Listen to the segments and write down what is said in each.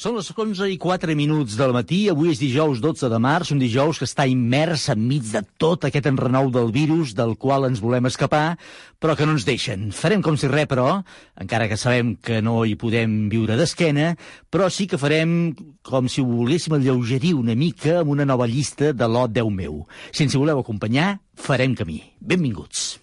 Són les 11 i 4 minuts del matí, avui és dijous 12 de març, un dijous que està immers enmig de tot aquest enrenou del virus del qual ens volem escapar, però que no ens deixen. Farem com si res, però, encara que sabem que no hi podem viure d'esquena, però sí que farem com si ho volguéssim alleugerir una mica amb una nova llista de l'O 10 meu. Si ens voleu acompanyar, farem camí. Benvinguts.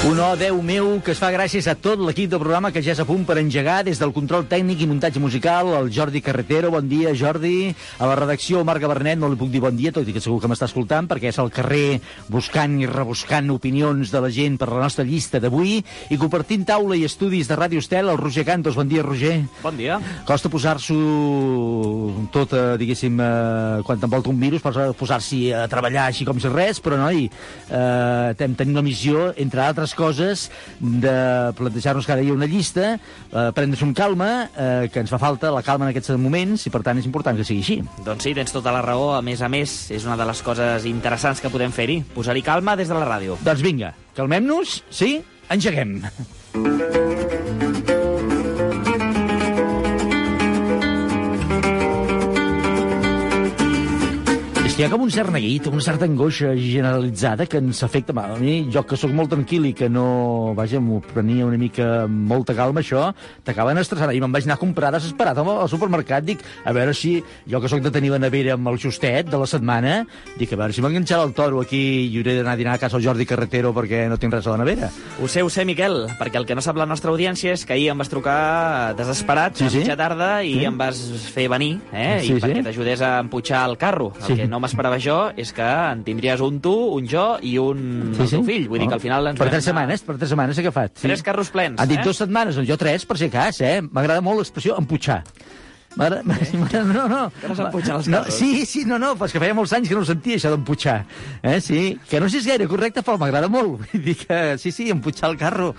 Un oh, Déu meu, que es fa gràcies a tot l'equip del programa que ja és a punt per engegar des del control tècnic i muntatge musical, el Jordi Carretero, bon dia, Jordi. A la redacció, Marc Gabernet, no li puc dir bon dia, tot i que segur que m'està escoltant, perquè és al carrer buscant i rebuscant opinions de la gent per la nostra llista d'avui, i compartint taula i estudis de Ràdio Estel, el Roger Cantos. Bon dia, Roger. Bon dia. Costa posar-s'ho tot, eh, diguéssim, eh, quan t'envolta un virus, posa- posar-s'hi a treballar així com si res, però, noi, eh, tenim la missió, entre altres coses, de plantejar-nos cada dia una llista, eh, prendre's amb calma, eh, que ens fa falta la calma en aquests moments, i per tant és important que sigui així. Doncs sí, tens tota la raó. A més a més, és una de les coses interessants que podem fer-hi. Posar-hi calma des de la ràdio. Doncs vinga, calmem-nos, sí? Engeguem. És hi ha com un cert neguit, una certa angoixa generalitzada que ens afecta. A mi, jo que sóc molt tranquil i que no, vaja, m'ho prenia una mica amb molta calma, això, t'acaben estressant. I me'n vaig anar a comprar desesperat al, supermercat. Dic, a veure si, jo que sóc de tenir la nevera amb el justet de la setmana, dic, a veure si m'enganxarà el toro aquí i hauré d'anar a dinar a casa al Jordi Carretero perquè no tinc res a la nevera. Ho sé, ho sé, Miquel, perquè el que no sap la nostra audiència és que ahir em vas trucar desesperat Sí, a sí. mitja tarda i Sí. em vas fer venir, eh? Sí, I perquè sí. t'ajudés a empujar el carro. El Sí. que no m'esperava jo és que en tindries un tu, un jo i un el teu fill. Vull dir que al final ens Per tres anar- setmanes, per tres setmanes he agafat. Sí. Tres carros plens, Han dit eh? dues setmanes, doncs jo tres, per si cas, eh? M'agrada molt l'expressió emputxar. M'agrada- m'agrada- No, no. Que no els no. Sí, sí, no, no, però és que feia molts anys que no ho sentia, això d'emputxar. Eh, sí, que no sé si és gaire correcte, però m'agrada molt. Vull dir que, sí, sí, emputxar el carro.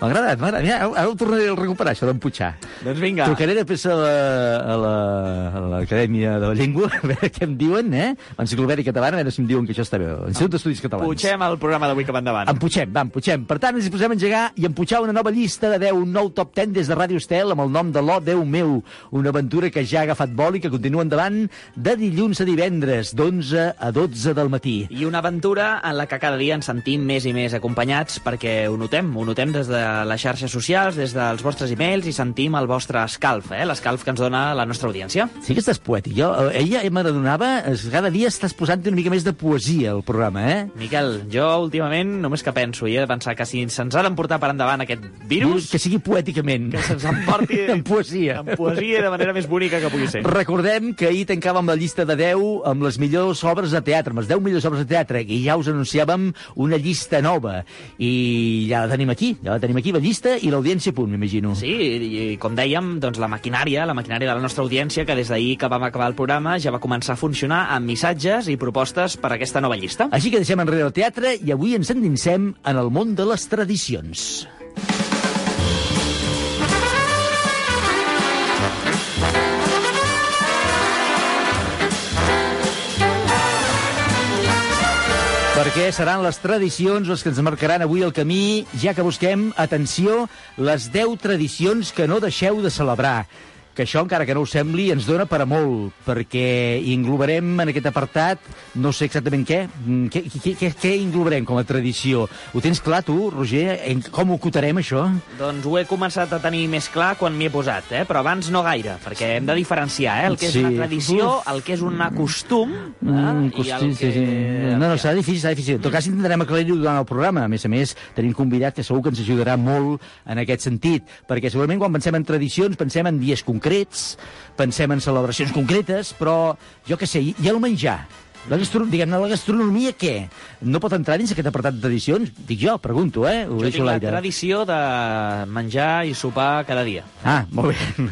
M'ha agradat, m'ha agradat. Mira, ara- ho tornaré a recuperar, això d'emputxar. Doncs vinga. Trucaré després a la- a la- a l'Acadèmia de la Llengua, a veure què em diuen, eh? L'Enciclopèdia Catalana, a veure si em diuen que això està bé. L'Institut d'Estudis Catalans. Puigem el programa d'avui cap endavant. Emputxem, va, emputxem. Per tant, ens hi posem a engegar i emputxar una nova llista de 10, un nou top 10 des de Ràdio Estel amb el nom de l'O 10 meu. Una aventura que ja ha agafat vol i que continua endavant de dilluns a divendres, d'11 a 12 del matí. I una aventura en la que cada dia ens sentim més i més acompanyats perquè ho notem, ho notem des de les xarxes socials, des dels vostres e-mails i sentim el vostre escalf, eh? l'escalf que ens dona la nostra audiència. Sí que estàs poètic. Jo, eh, ella m'adonava, cada dia estàs posant una mica més de poesia al programa, eh? Miquel, jo últimament només que penso i he de pensar que si se'ns ha d'emportar per endavant aquest virus, Que sigui poèticament. que se'ns emporti en poesia. en poesia de manera més bonica que pugui ser. Recordem que ahir tancàvem la llista de 10 amb les millors obres de teatre, amb les 10 millors obres de teatre, i ja us anunciàvem una llista nova. I ja la tenim aquí, ja la tenim aquí, la llista i l'audiència punt, m'imagino. Sí, i, i com dèiem, doncs la maquinària, la maquinària de la nostra audiència, que des d'ahir que vam acabar el programa ja va començar a funcionar amb missatges i propostes per a aquesta nova llista. Així que deixem enrere el teatre i avui ens endinsem en el món de les tradicions. Perquè seran les tradicions les que ens marcaran avui el camí, ja que busquem, atenció, les 10 tradicions que no deixeu de celebrar que això, encara que no ho sembli, ens dona per a molt, perquè englobarem en aquest apartat, no sé exactament què, mm, què, què, què, què englobarem com a tradició? Ho tens clar, tu, Roger? Com ho acotarem, això? Doncs ho he començat a tenir més clar quan m'hi he posat, eh? però abans no gaire, perquè hem de diferenciar eh? el que és Sí. una tradició, el que és un costum, eh? Mm, i el sí, que... sí, sí. No, no, serà difícil, serà difícil. En tot cas, intentarem aclarir-ho durant el programa. A més a més, tenim convidat que segur que ens ajudarà molt en aquest sentit, perquè segurament quan pensem en tradicions pensem en dies concrets, pensem en celebracions concretes, però, jo què sé, i i el menjar? La, gastro... Diguem-ne, la gastronomia, què? No pot entrar dins aquest apartat de tradicions? Dic jo, pregunto, eh? Ho Jo tinc la tradició de menjar i sopar cada dia. Ah, molt bé.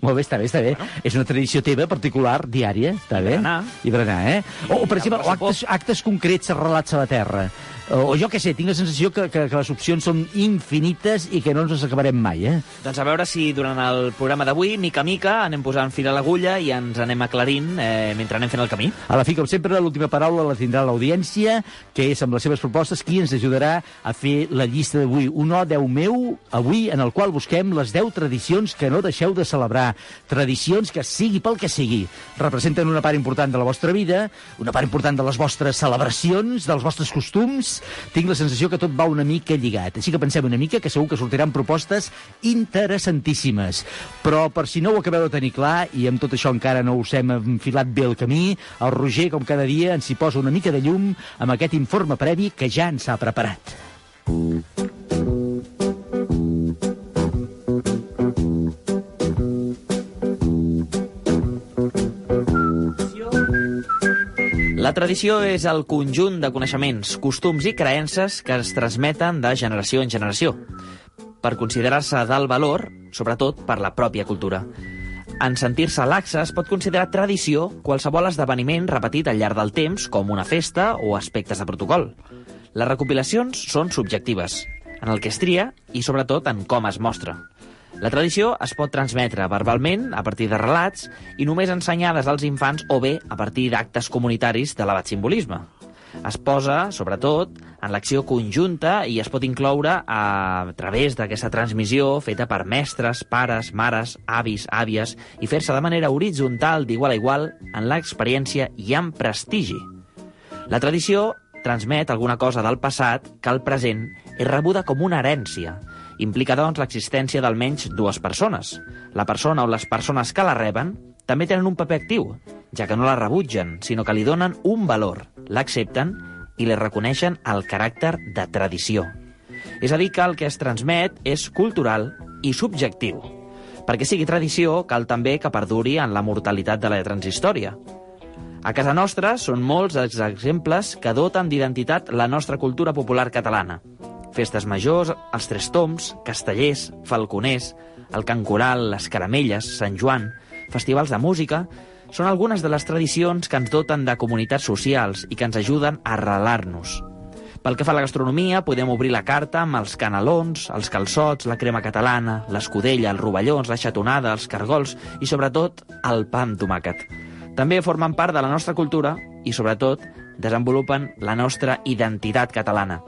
molt bé, està bé, està bé. És una tradició teva, particular, diària, està I bé? berenar. I berenar, eh? O, o per I exemple, o actes, actes concrets arrelats a la terra. O, o jo què sé, tinc la sensació que, que, que les opcions són infinites i que no ens acabarem mai, eh? Doncs a veure si durant el programa d'avui, mica a mica, anem posant fil a l'agulla i ens anem aclarint eh, mentre anem fent el camí. A la fi, com sempre, l'última paraula la tindrà l'audiència, que és amb les seves propostes qui ens ajudarà a fer la llista d'avui. Un o, Déu meu, avui, en el qual busquem les 10 tradicions que no deixeu de celebrar. Tradicions que, sigui pel que sigui, representen una part important de la vostra vida, una part important de les vostres celebracions, dels vostres costums. Tinc la sensació que tot va una mica lligat. Així que pensem una mica que segur que sortiran propostes interessantíssimes. Però per si no ho acabeu de tenir clar, i amb tot això encara no us hem enfilat bé el camí, el Roger, com cada dia, ens hi posa una mica de llum amb aquest informe previ que ja ens ha preparat. La tradició és el conjunt de coneixements, costums i creences que es transmeten de generació en generació, per considerar-se d'alt valor, sobretot per la pròpia cultura. En sentir-se laxa es pot considerar tradició qualsevol esdeveniment repetit al llarg del temps, com una festa o aspectes de protocol. Les recopilacions són subjectives, en el que es tria i sobretot en com es mostra. La tradició es pot transmetre verbalment, a partir de relats, i només ensenyades als infants o bé a partir d'actes comunitaris d'elevat simbolisme. Es posa, sobretot, en l'acció conjunta i es pot incloure a través d'aquesta transmissió feta per mestres, pares, mares, avis, àvies i fer-se de manera horitzontal, d'igual a igual, en l'experiència i amb prestigi. La tradició transmet alguna cosa del passat que al present és rebuda com una herència. Implica, doncs, l'existència d'almenys dues persones. La persona o les persones que la reben també tenen un paper actiu, ja que no la rebutgen, sinó que li donen un valor, l'accepten i li reconeixen el caràcter de tradició. És a dir, que el que es transmet és cultural i subjectiu. Perquè sigui tradició, cal també que perduri en la mortalitat de la transistòria. A casa nostra són molts els exemples que doten d'identitat la nostra cultura popular catalana. Festes majors, els Tres Toms, Castellers, Falconers, el Can Coral, les Caramelles, Sant Joan, festivals de música... Són algunes de les tradicions que ens doten de comunitats socials i que ens ajuden a arrelar-nos. Pel que fa a la gastronomia, podem obrir la carta amb els canelons, els calçots, la crema catalana, l'escudella, els rovellons, la xatonada, els cargols i, sobretot, el pa amb tomàquet. També formen part de la nostra cultura i, sobretot, desenvolupen la nostra identitat catalana.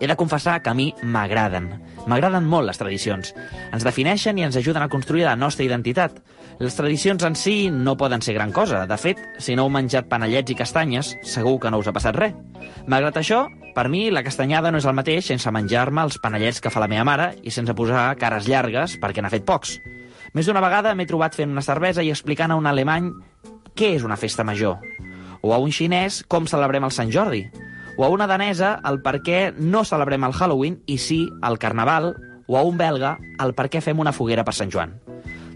He de confessar que a mi m'agraden. M'agraden molt les tradicions. Ens defineixen i ens ajuden a construir la nostra identitat. Les tradicions en si no poden ser gran cosa. De fet, si no heu menjat panellets i castanyes, segur que no us ha passat res. Malgrat això, per mi la castanyada no és el mateix sense menjar-me els panellets que fa la meva mare i sense posar cares llargues perquè n'ha fet pocs. Més d'una vegada m'he trobat fent una cervesa i explicant a un alemany què és una festa major, o a un xinès com celebrem el Sant Jordi, o a una danesa el per què no celebrem el Halloween i sí el Carnaval, o a un belga el per què fem una foguera per Sant Joan.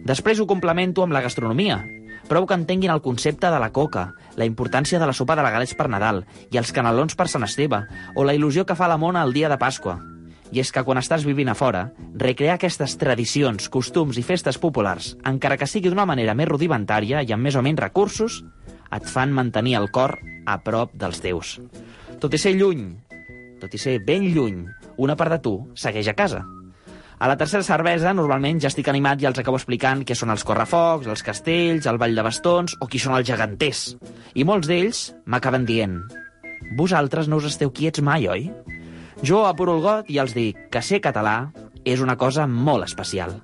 Després ho complemento amb la gastronomia. Prou que entenguin el concepte de la coca, la importància de la sopa de galets per Nadal i els canelons per Sant Esteve, o la il·lusió que fa la mona el dia de Pasqua. I és que quan estàs vivint a fora, recrear aquestes tradicions, costums i festes populars, encara que sigui d'una manera més rudimentària i amb més o menys recursos, et fan mantenir el cor a prop dels teus. Tot i ser lluny, tot i ser ben lluny, una part de tu segueix a casa. A la tercera cervesa, normalment ja estic animat i els acabo explicant què són els correfocs, els castells, el ball de bastons o qui són els geganters. I molts d'ells m'acaben dient «Vosaltres no us esteu quiets mai, oi?» Jo apuro el got i els dic que ser català és una cosa molt especial.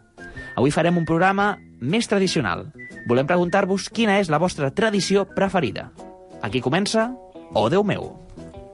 Avui farem un programa més tradicional. Volem preguntar-vos quina és la vostra tradició preferida. Aquí comença Oh Déu meu.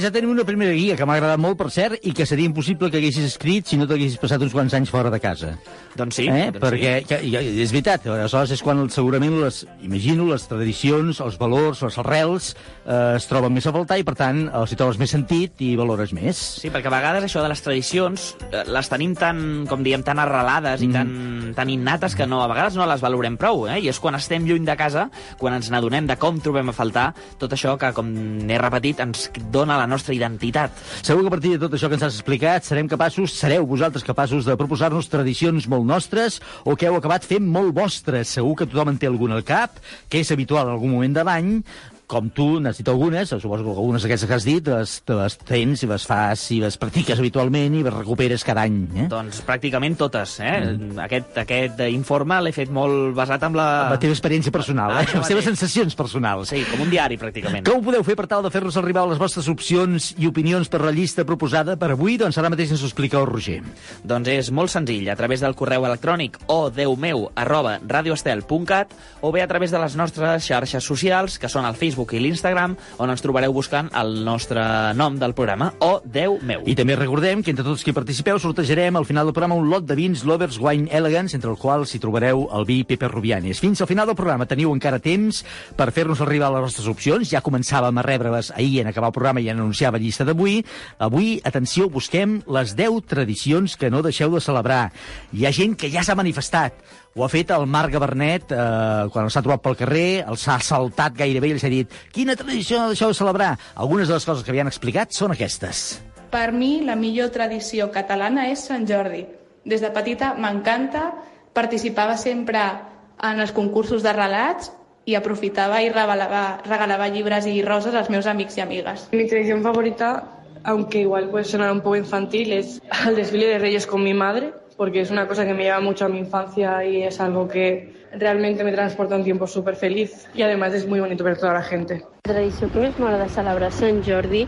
Doncs ja tenim una primera guia que m'ha agradat molt, per cert, i que seria impossible que haguessis escrit si no t'haguessis passat uns quants anys fora de casa. Doncs sí, eh? doncs Perquè, sí. que, és veritat, aleshores és quan segurament les, imagino, les tradicions, els valors, les arrels eh, es troben més a faltar i, per tant, els hi trobes més sentit i valores més. Sí, perquè a vegades això de les tradicions eh, les tenim tan, com diem, tan arrelades i tan, tan innates que no, a vegades no les valorem prou, eh? I és quan estem lluny de casa, quan ens n'adonem de com trobem a faltar tot això que, com n'he repetit, ens dona la nostra identitat. Segur que a partir de tot això que ens has explicat serem capaços, sereu vosaltres capaços de proposar-nos tradicions molt nostres o que heu acabat fent molt vostres. Segur que tothom en té algun al cap, que és habitual en algun moment de l'any, com tu, necessito algunes, suposo que algunes d'aquestes que has dit, les, les tens i les fas i les practiques habitualment i les recuperes cada any. Eh? Doncs pràcticament totes. Eh? Mm. Aquest, aquest informe l'he fet molt basat en la... La teva experiència personal, Ah, eh? això les teves sensacions personals. Sí, com un diari, pràcticament. Com ho podeu fer per tal de fer-nos arribar les vostres opcions i opinions per la llista proposada per avui? Doncs ara mateix ens ho explica el Roger. Doncs és molt senzill, a través del correu electrònic o deumeu arroba radioestel.cat o bé a través de les nostres xarxes socials, que són el Facebook i l'Instagram, on ens trobareu buscant el nostre nom del programa, o Déu meu. I també recordem que entre tots qui participeu sortejarem al final del programa un lot de vins Lovers Wine Elegance, entre el quals hi trobareu el vi Pepe Rubianes. Fins al final del programa teniu encara temps per fer-nos arribar les vostres opcions. Ja començàvem a rebre-les ahir en acabar el programa i en anunciava llista d'avui. Avui, atenció, busquem les 10 tradicions que no deixeu de celebrar. Hi ha gent que ja s'ha manifestat. Ho ha fet el Marc Gabernet eh, quan s'ha trobat pel carrer, els ha saltat gairebé i els ha dit quina tradició no deixeu de celebrar? Algunes de les coses que havien explicat són aquestes. Per mi, la millor tradició catalana és Sant Jordi. Des de petita m'encanta, participava sempre en els concursos de relats i aprofitava i regalava, regalava llibres i roses als meus amics i amigues. Mi tradición favorita, aunque igual puede sonar un poco infantil, es el desfile de Reyes con mi madre, porque es una cosa que me lleva mucho a mi infancia y es algo que realmente me transporta a un tiempo súper feliz y además es muy bonito ver toda la gente. La tradició que més m'agrada celebrar Sant Jordi.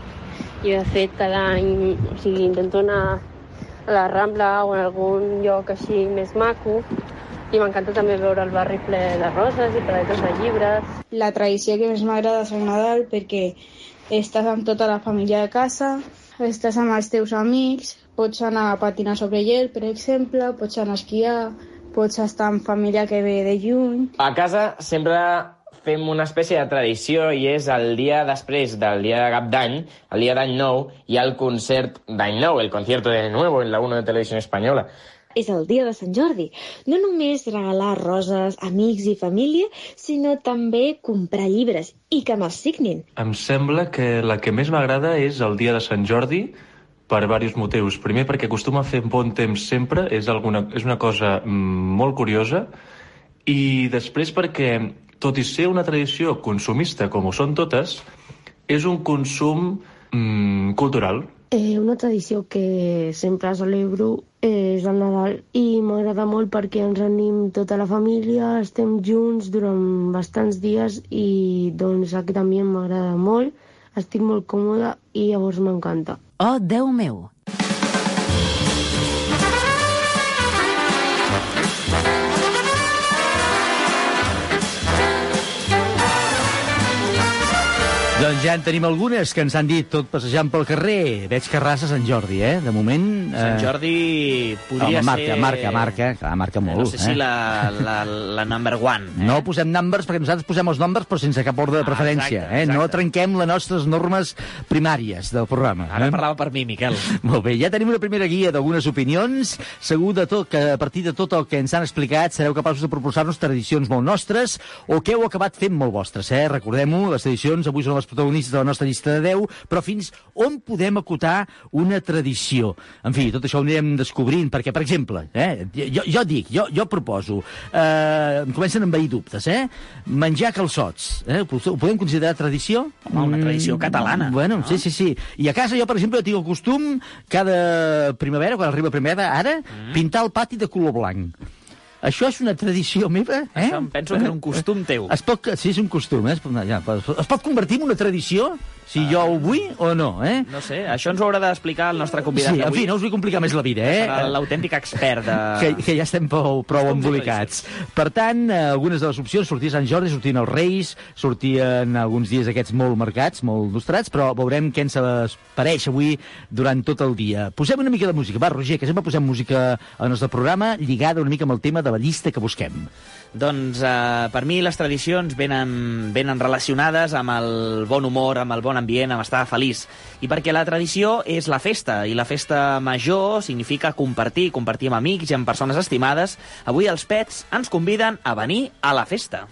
Jo, de fet, cada any o sigui, intento anar a la Rambla o en algun lloc així més maco i m'encanta també veure el barri ple de roses i paletes de llibres. La tradició que més m'agrada és el Nadal perquè estàs amb tota la família de casa, estàs amb els teus amics, pots anar a patinar sobre gel, per exemple, pots anar a esquiar, pots estar amb família que ve de lluny. A casa sempre fem una espècie de tradició i és el dia després del dia de cap d'any, el dia d'any nou, hi ha el concert d'any nou, el concierto de nuevo en la 1 de Televisió Espanyola. és el dia de Sant Jordi. No només regalar roses, amics i família, sinó també comprar llibres i que me'ls signin. Em sembla que la que més m'agrada és el dia de Sant Jordi per diversos motius. Primer, perquè acostuma a fer bon temps sempre, és, alguna, és una cosa mm, molt curiosa, i després perquè, tot i ser una tradició consumista com ho són totes, és un consum mm, cultural. Eh, una tradició que sempre celebro és el Nadal i m'agrada molt perquè ens renim tota la família, estem junts durant bastants dies i doncs aquest ambient m'agrada molt, estic molt còmoda i llavors m'encanta. Oh, Déu meu! Doncs ja en tenim algunes que ens han dit tot passejant pel carrer. Veig que raça Sant Jordi, eh? De moment... Sant Jordi podria Home, marca, ser... marca, marca, clar, marca molt. No sé si eh? la, la, la number one. Eh? No posem numbers perquè nosaltres posem els nombres però sense cap ordre de Ah, preferència. exacte, eh? No trenquem les nostres normes primàries del programa. Ara eh? parlava per mi, Miquel. Molt bé, ja tenim una primera guia d'algunes opinions. Segur de tot que a partir de tot el que ens han explicat sereu capaços de proposar-nos tradicions molt nostres o que heu acabat fent molt vostres. Eh? Recordem-ho, les tradicions avui són les protagonistes de la nostra llista de 10, però fins on podem acotar una tradició? En fi, tot això ho anirem descobrint, perquè, per exemple, eh? jo, jo dic, jo, jo proposo, eh, em comencen a envair dubtes, eh? menjar calçots, eh? ho podem considerar tradició? Home, una tradició catalana, Bueno, no? sí, sí, sí. I a casa jo, per exemple, tinc el costum cada primavera, quan arriba primavera, ara, Mm. pintar el pati de color blanc. Això és una tradició meva, eh? Això em penso que era un costum teu. Es pot, sí, és un costum, eh? Es pot, ja, es pot convertir en una tradició, si jo ho vull o no, eh? No sé, això ens ho haurà d'explicar el nostre convidat Sí, en fi, no us vull complicar més la vida, eh? Serà l'autèntic expert de... que, que ja estem prou, prou embolicats. Per tant, eh, algunes de les opcions, sortir Sant Jordi, sortien els Reis, sortien alguns dies aquests molt marcats, molt il·lustrats, però veurem què ens apareix avui durant tot el dia. Posem una mica de música. Va, Roger, que sempre posem música al nostre programa lligada una mica amb el tema de la llista que busquem. Doncs eh, per mi les tradicions venen, venen relacionades amb el bon humor, amb el bon ambient, amb estar feliç. I perquè la tradició és la festa, i la festa major significa compartir, compartir amb amics i amb persones estimades. Avui els pets ens conviden a venir a la festa.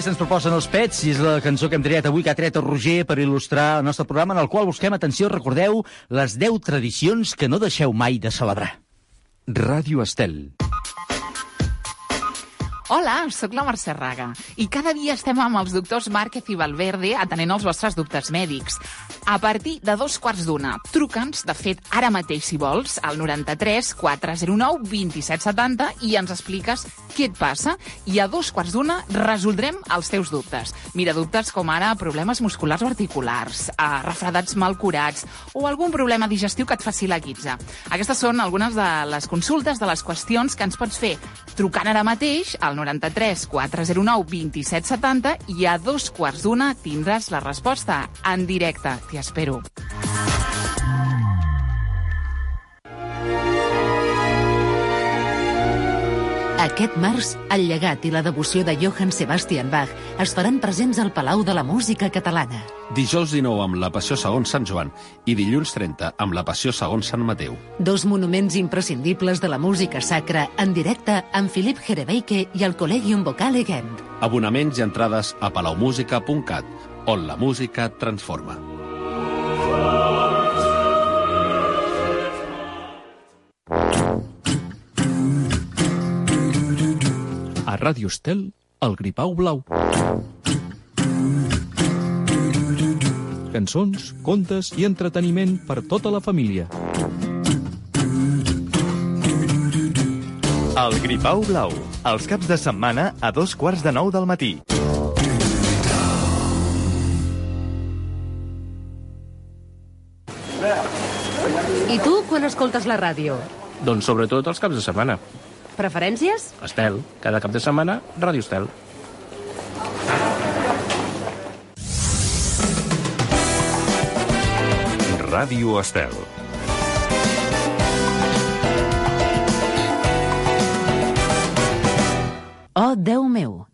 Festa, ens proposen els pets, i és la cançó que hem triat avui, que ha tret el Roger per il·lustrar el nostre programa, en el qual busquem, atenció, recordeu, les 10 tradicions que no deixeu mai de celebrar. Ràdio Estel. Hola, sóc la Mercè Raga i cada dia estem amb els doctors Márquez i Valverde atenent els vostres dubtes mèdics. A partir de dos quarts d'una, truca'ns, de fet, ara mateix, si vols, al 93 409 2770 i ens expliques què et passa i a dos quarts d'una resoldrem els teus dubtes. Mira, dubtes com ara problemes musculars o articulars, eh, refredats mal curats o algun problema digestiu que et faci la guitza. Aquestes són algunes de les consultes, de les qüestions que ens pots fer trucant ara mateix al 93 409 2770 i a dos quarts d'una tindràs la resposta en directe. T'hi espero. Aquest març, el llegat i la devoció de Johann Sebastian Bach es faran presents al Palau de la Música Catalana. Dijous 19 amb la Passió segons Sant Joan i dilluns 30 amb la Passió segons Sant Mateu. Dos monuments imprescindibles de la música sacra en directe amb Philip Jerebeike i el Collegium Vocale Gent. Abonaments i entrades a palaumusica.cat, on la música transforma. Ràdio Estel, el Gripau Blau. Cançons, contes i entreteniment per tota la família. El Gripau Blau, els caps de setmana a dos quarts de nou del matí. I tu, quan escoltes la ràdio? Doncs sobretot els caps de setmana. Preferències? Estel, cada cap de setmana, Ràdio Estel. Ràdio Estel. Oh, Déu meu!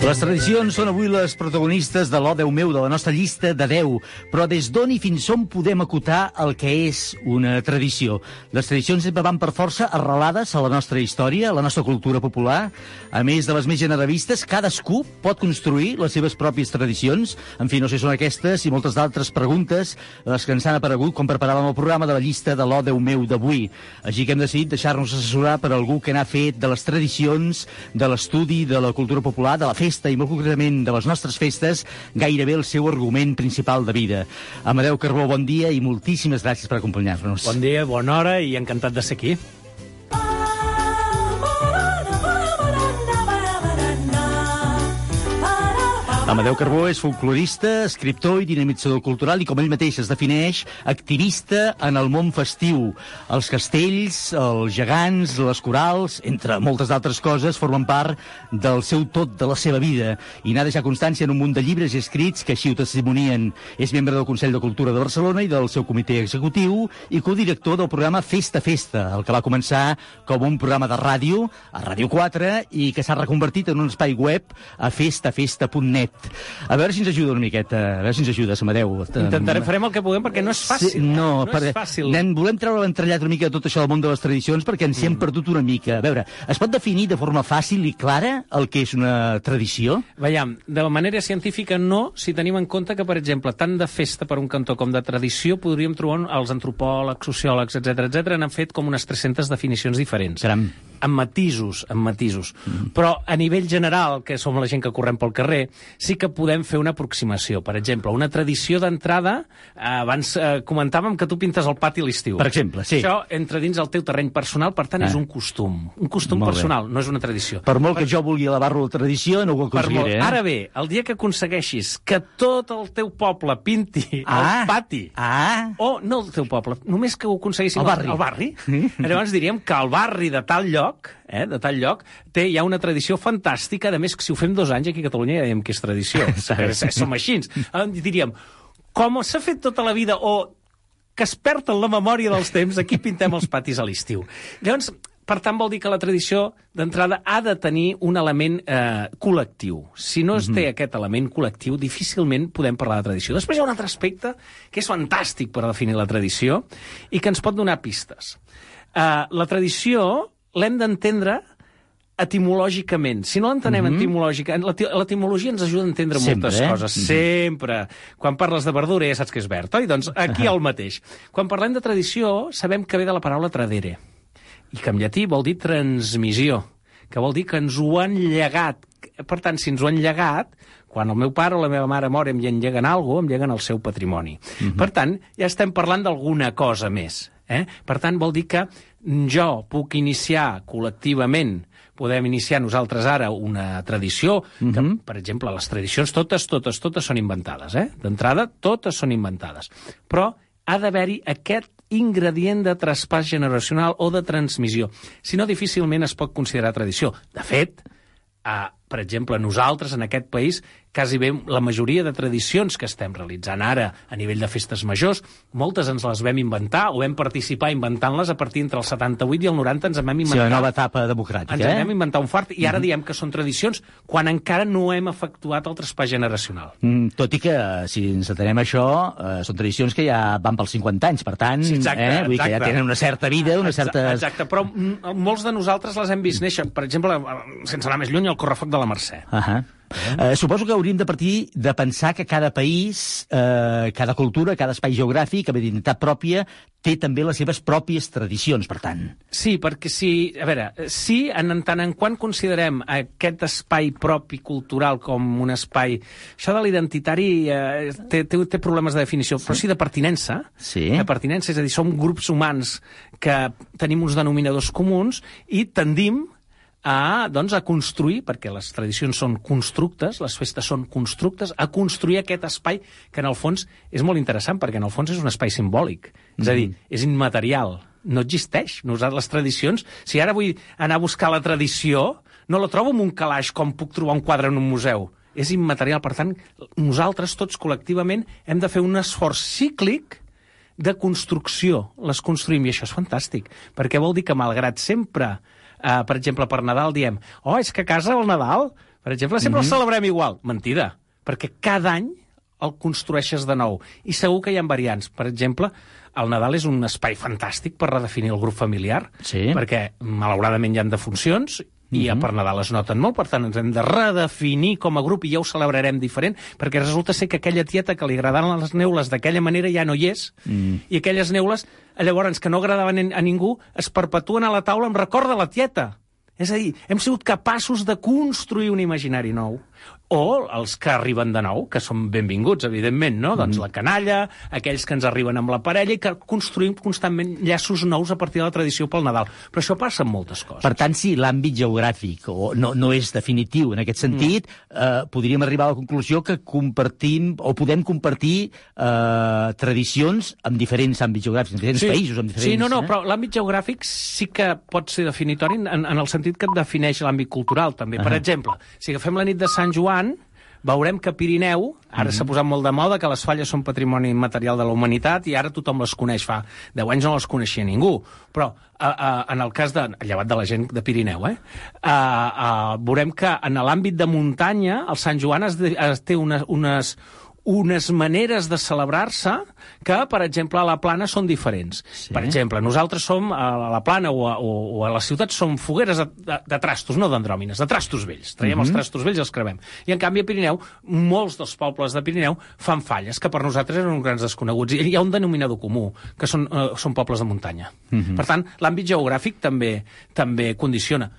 Les tradicions són avui les protagonistes de l'O Déu meu, de la nostra llista de 10. Però des d'on i fins on podem acotar el que és una tradició? Les tradicions sempre van per força arrelades a la nostra història, a la nostra cultura popular. A més de les més generalistes, cadascú pot construir les seves pròpies tradicions. En fi, no sé si són aquestes i moltes d'altres preguntes les que ens han aparegut quan preparàvem el programa de la llista de l'O Déu meu d'avui. Així que hem decidit deixar-nos assessorar per algú que n'ha fet de les tradicions, de l'estudi, de la cultura popular, de la festa i molt concretament de les nostres festes, gairebé el seu argument principal de vida. Amadeu Carbó, bon dia i moltíssimes gràcies per acompanyar-nos. Bon dia, bona hora i encantat de ser aquí. Amadeu Carbó és folclorista, escriptor i dinamitzador cultural i, com ell mateix es defineix, activista en el món festiu. Els castells, els gegants, les corals, entre moltes altres coses, formen part del seu tot, de la seva vida. I n'ha deixat constància en un munt de llibres i escrits que així ho testimonien. És membre del Consell de Cultura de Barcelona i del seu comitè executiu i codirector del programa Festa Festa, el que va començar com un programa de ràdio, a Ràdio 4, i que s'ha reconvertit en un espai web a festafesta.net. A veure si ens ajuda una miqueta, a veure si ens ajuda, Amadeu. Intentarem, farem el que puguem perquè no és fàcil. Sí, no, no perquè és fàcil. Nen, volem treure l'entrellat una mica de tot això del món de les tradicions perquè ens hi hem perdut una mica. A veure, es pot definir de forma fàcil i clara el que és una tradició? Veiem, de manera científica no, si tenim en compte que, per exemple, tant de festa per un cantó com de tradició podríem trobar els antropòlegs, sociòlegs, etc etc n'han fet com unes 300 definicions diferents. Caram. Amb matisos, amb matisos. Mm. Però a nivell general, que som la gent que correm pel carrer, sí que podem fer una aproximació. Per exemple, una tradició d'entrada, eh, abans eh, comentàvem que tu pintes el pati a l'estiu. Per exemple, sí. Això entra dins el teu terreny personal, per tant, Ah. és un costum. Un costum Molt bé. personal, no és una tradició. Per molt que jo vulgui elevar-lo a la tradició, no ho Per molt. aconseguiré. Eh? Ara bé, el dia que aconsegueixis que tot el teu poble pinti Ah. el pati, ah. o no el teu poble, només que ho aconseguíssim El barri. el barri llavors diríem que el barri de tal lloc, eh, de tal lloc, té ja una tradició fantàstica, a més que si ho fem dos anys aquí a Catalunya ja diem que és tradició, Perquè som així. Eh, Diríem, com s'ha fet tota la vida, o que es perd en la memòria dels temps, aquí pintem els patis a l'estiu. Llavors, per tant, vol dir que la tradició, d'entrada, ha de tenir un element eh, col·lectiu. Si no es té aquest element col·lectiu, difícilment podem parlar de tradició. Després hi ha un altre aspecte que és fantàstic per definir la tradició i que ens pot donar pistes. Eh, la tradició l'hem d'entendre etimològicament. Si no l'entenem mm. -hmm. etimològicament, l'eti- l'etimologia ens ajuda a entendre Sempre, moltes eh? coses. Mhm. Sempre. Quan parles de verdura ja saps que és verd, oi? Doncs aquí el mateix. Quan parlem de tradició, sabem que ve de la paraula tradere, i que en llatí vol dir transmissió, que vol dir que ens ho han llegat. Per tant, si ens ho han llegat, quan el meu pare o la meva mare mor i em lleguen alguna cosa, em lleguen el seu patrimoni. Mhm. Per tant, ja estem parlant d'alguna cosa més. Eh? Per tant, vol dir que jo puc iniciar col·lectivament podem iniciar nosaltres ara una tradició, que, Mhm. per exemple, les tradicions totes, totes, totes són inventades, eh? D'entrada, totes són inventades. Però ha d'haver-hi aquest ingredient de traspàs generacional o de transmissió. Si no, difícilment es pot considerar tradició. De fet, eh, per exemple, nosaltres en aquest país, quasi bé la majoria de tradicions que estem realitzant ara a nivell de festes majors, moltes ens les vam inventar o vam participar inventant-les a partir entre el 78 i el 90 ens en vam Sí, inventar. la nova etapa democràtica, Ens en eh? vam inventar un fart i ara Mhm. diem que són tradicions quan encara no hem efectuat el traspàs generacional. Mm, tot i que, si ens atenem a això, eh, són tradicions que ja van pels 50 anys, per tant, Sí, exacte, eh, vull dir que ja exacte. tenen una certa vida, una certa... Exacte, però mm, molts de nosaltres les hem vist néixer. Per exemple, eh, sense anar més lluny, el correfoc de la Mercè. Uh Eh, suposo que hauríem de partir de pensar que cada país, eh, cada cultura, cada espai geogràfic, amb identitat pròpia, té també les seves pròpies tradicions, per tant. Sí, perquè si... A veure, sí, en tant en quant considerem aquest espai propi cultural com un espai... Això de l'identitari eh, té, té, té problemes de definició, però sí de pertinença. Sí. De pertinença, és a dir, som grups humans que tenim uns denominadors comuns i tendim a, doncs, a construir, perquè les tradicions són constructes, les festes són constructes, a construir aquest espai que en el fons és molt interessant, perquè en el fons és un espai simbòlic. És a dir, és immaterial, no existeix. Nosaltres, les tradicions, si ara vull anar a buscar la tradició, no la trobo en un calaix com puc trobar un quadre en un museu. És immaterial, per tant, nosaltres tots col·lectivament hem de fer un esforç cíclic de construcció. Les construïm, i això és fantàstic, perquè vol dir que malgrat sempre, eh, per exemple, per Nadal diem oh, és que a casa el Nadal, per exemple, sempre mm -hmm. el celebrem igual. Mentida, perquè cada any el construeixes de nou. I segur que hi ha variants. Per exemple, el Nadal és un espai fantàstic per redefinir el grup familiar, Sí. perquè malauradament hi ha defuncions i ja per Nadal es noten molt, per tant ens hem de redefinir com a grup i ja ho celebrarem diferent, perquè resulta ser que aquella tieta que li agradaven les neules d'aquella manera ja no hi és, Mm. i aquelles neules, llavors, que no agradaven a ningú, es perpetuen a la taula amb record de la tieta. És a dir, hem sigut capaços de construir un imaginari nou o els que arriben de nou, que són benvinguts, evidentment, no? Doncs la canalla, aquells que ens arriben amb la parella i que construïm constantment llaços nous a partir de la tradició pel Nadal. Però això passa amb moltes coses. Per tant, si l'àmbit geogràfic o no, no és definitiu en aquest sentit, Mm. eh, podríem arribar a la conclusió que compartim o podem compartir eh, tradicions amb diferents àmbits geogràfics, en diferents països, amb diferents... Sí, no, no, eh? però l'àmbit geogràfic sí que pot ser definitori en, en el sentit que et defineix l'àmbit cultural, també. Per Ahà. exemple, si agafem la nit de Sant Joan, veurem que Pirineu, ara Mhm. s'ha posat molt de moda que les falles són patrimoni immaterial de la humanitat i ara tothom les coneix. Fa 10 anys no les coneixia ningú. Però a, a, en el cas de... llevat de la gent de Pirineu, eh? A, a, veurem que en l'àmbit de muntanya el Sant Joan es, de, es té unes, unes, unes maneres de celebrar-se que, per exemple, a la plana són diferents. Sí. Per exemple, nosaltres som a la plana o a, o, o a la ciutat som fogueres de, de, de trastos, no d'andròmines, de trastos vells. Traiem Mhm. els trastos vells i els cremem. I, en canvi, a Pirineu, molts dels pobles de Pirineu fan falles, que per nosaltres eren uns grans desconeguts. I hi ha un denominador comú, que són, eh, són pobles de muntanya. Mhm. Per tant, l'àmbit geogràfic també també condiciona.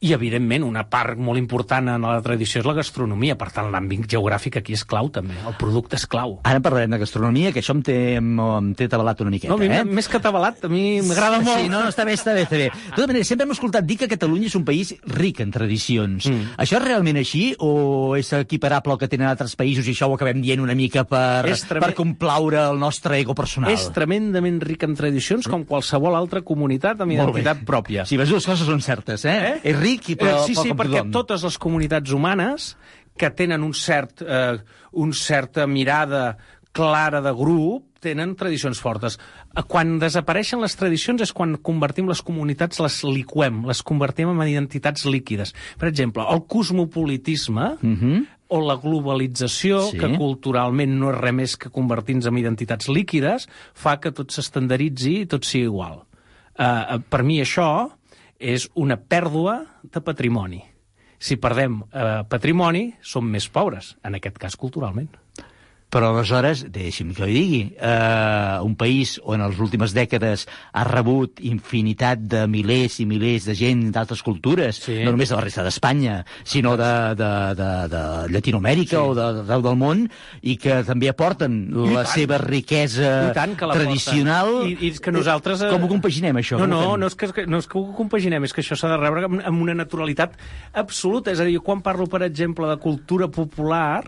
I, evidentment, una part molt important en la tradició és la gastronomia. Per tant, l'àmbit geogràfic aquí és clau, també. El producte és clau. Ara parlarem de gastronomia, que això em té, em, té tabalat una miqueta, No, a mi, eh? més que tabalat, a mi m'agrada molt. Sí, no, no, està bé, està bé, està bé. De tota manera, sempre hem escoltat dir que Catalunya és un país ric en tradicions. Mm. Això és realment així o és equiparable al que tenen altres països i això ho acabem dient una mica per, És treme- per complaure el nostre ego personal? És tremendament ric en tradicions, com qualsevol altra comunitat amb Molt bé. identitat pròpia. Si les dues coses són certes, eh? eh? És ric, i però, eh, sí, sí, com perquè tothom. totes les comunitats humanes que tenen un cert, eh, un certa mirada clara de grup tenen tradicions fortes. Eh, Quan desapareixen les tradicions és quan convertim les comunitats, les liquem, les convertim en identitats líquides. Per exemple, el cosmopolitisme Mhm. o la globalització, sí. que culturalment no és res més que convertir-nos en identitats líquides, fa que tot s'estandaritzi i tot sigui igual. Uh, per mi això és una pèrdua de patrimoni. Si perdem uh, patrimoni, som més pobres, en aquest cas culturalment. Però aleshores, deixi'm que ho digui, eh, un país on en les últimes dècades ha rebut infinitat de milers i milers de gent d'altres cultures, sí. no només de la resta d'Espanya, sinó de, de, de, de Llatinoamèrica sí. o de- d'arreu del món, i que també aporten I la tant. seva riquesa I tant que la tradicional. I, I és que nosaltres... eh, Com ho compaginem, això? No, no, no és, que, no és que ho compaginem, és que això s'ha de rebre amb, amb una naturalitat absoluta. És a dir, quan parlo, per exemple, de cultura popular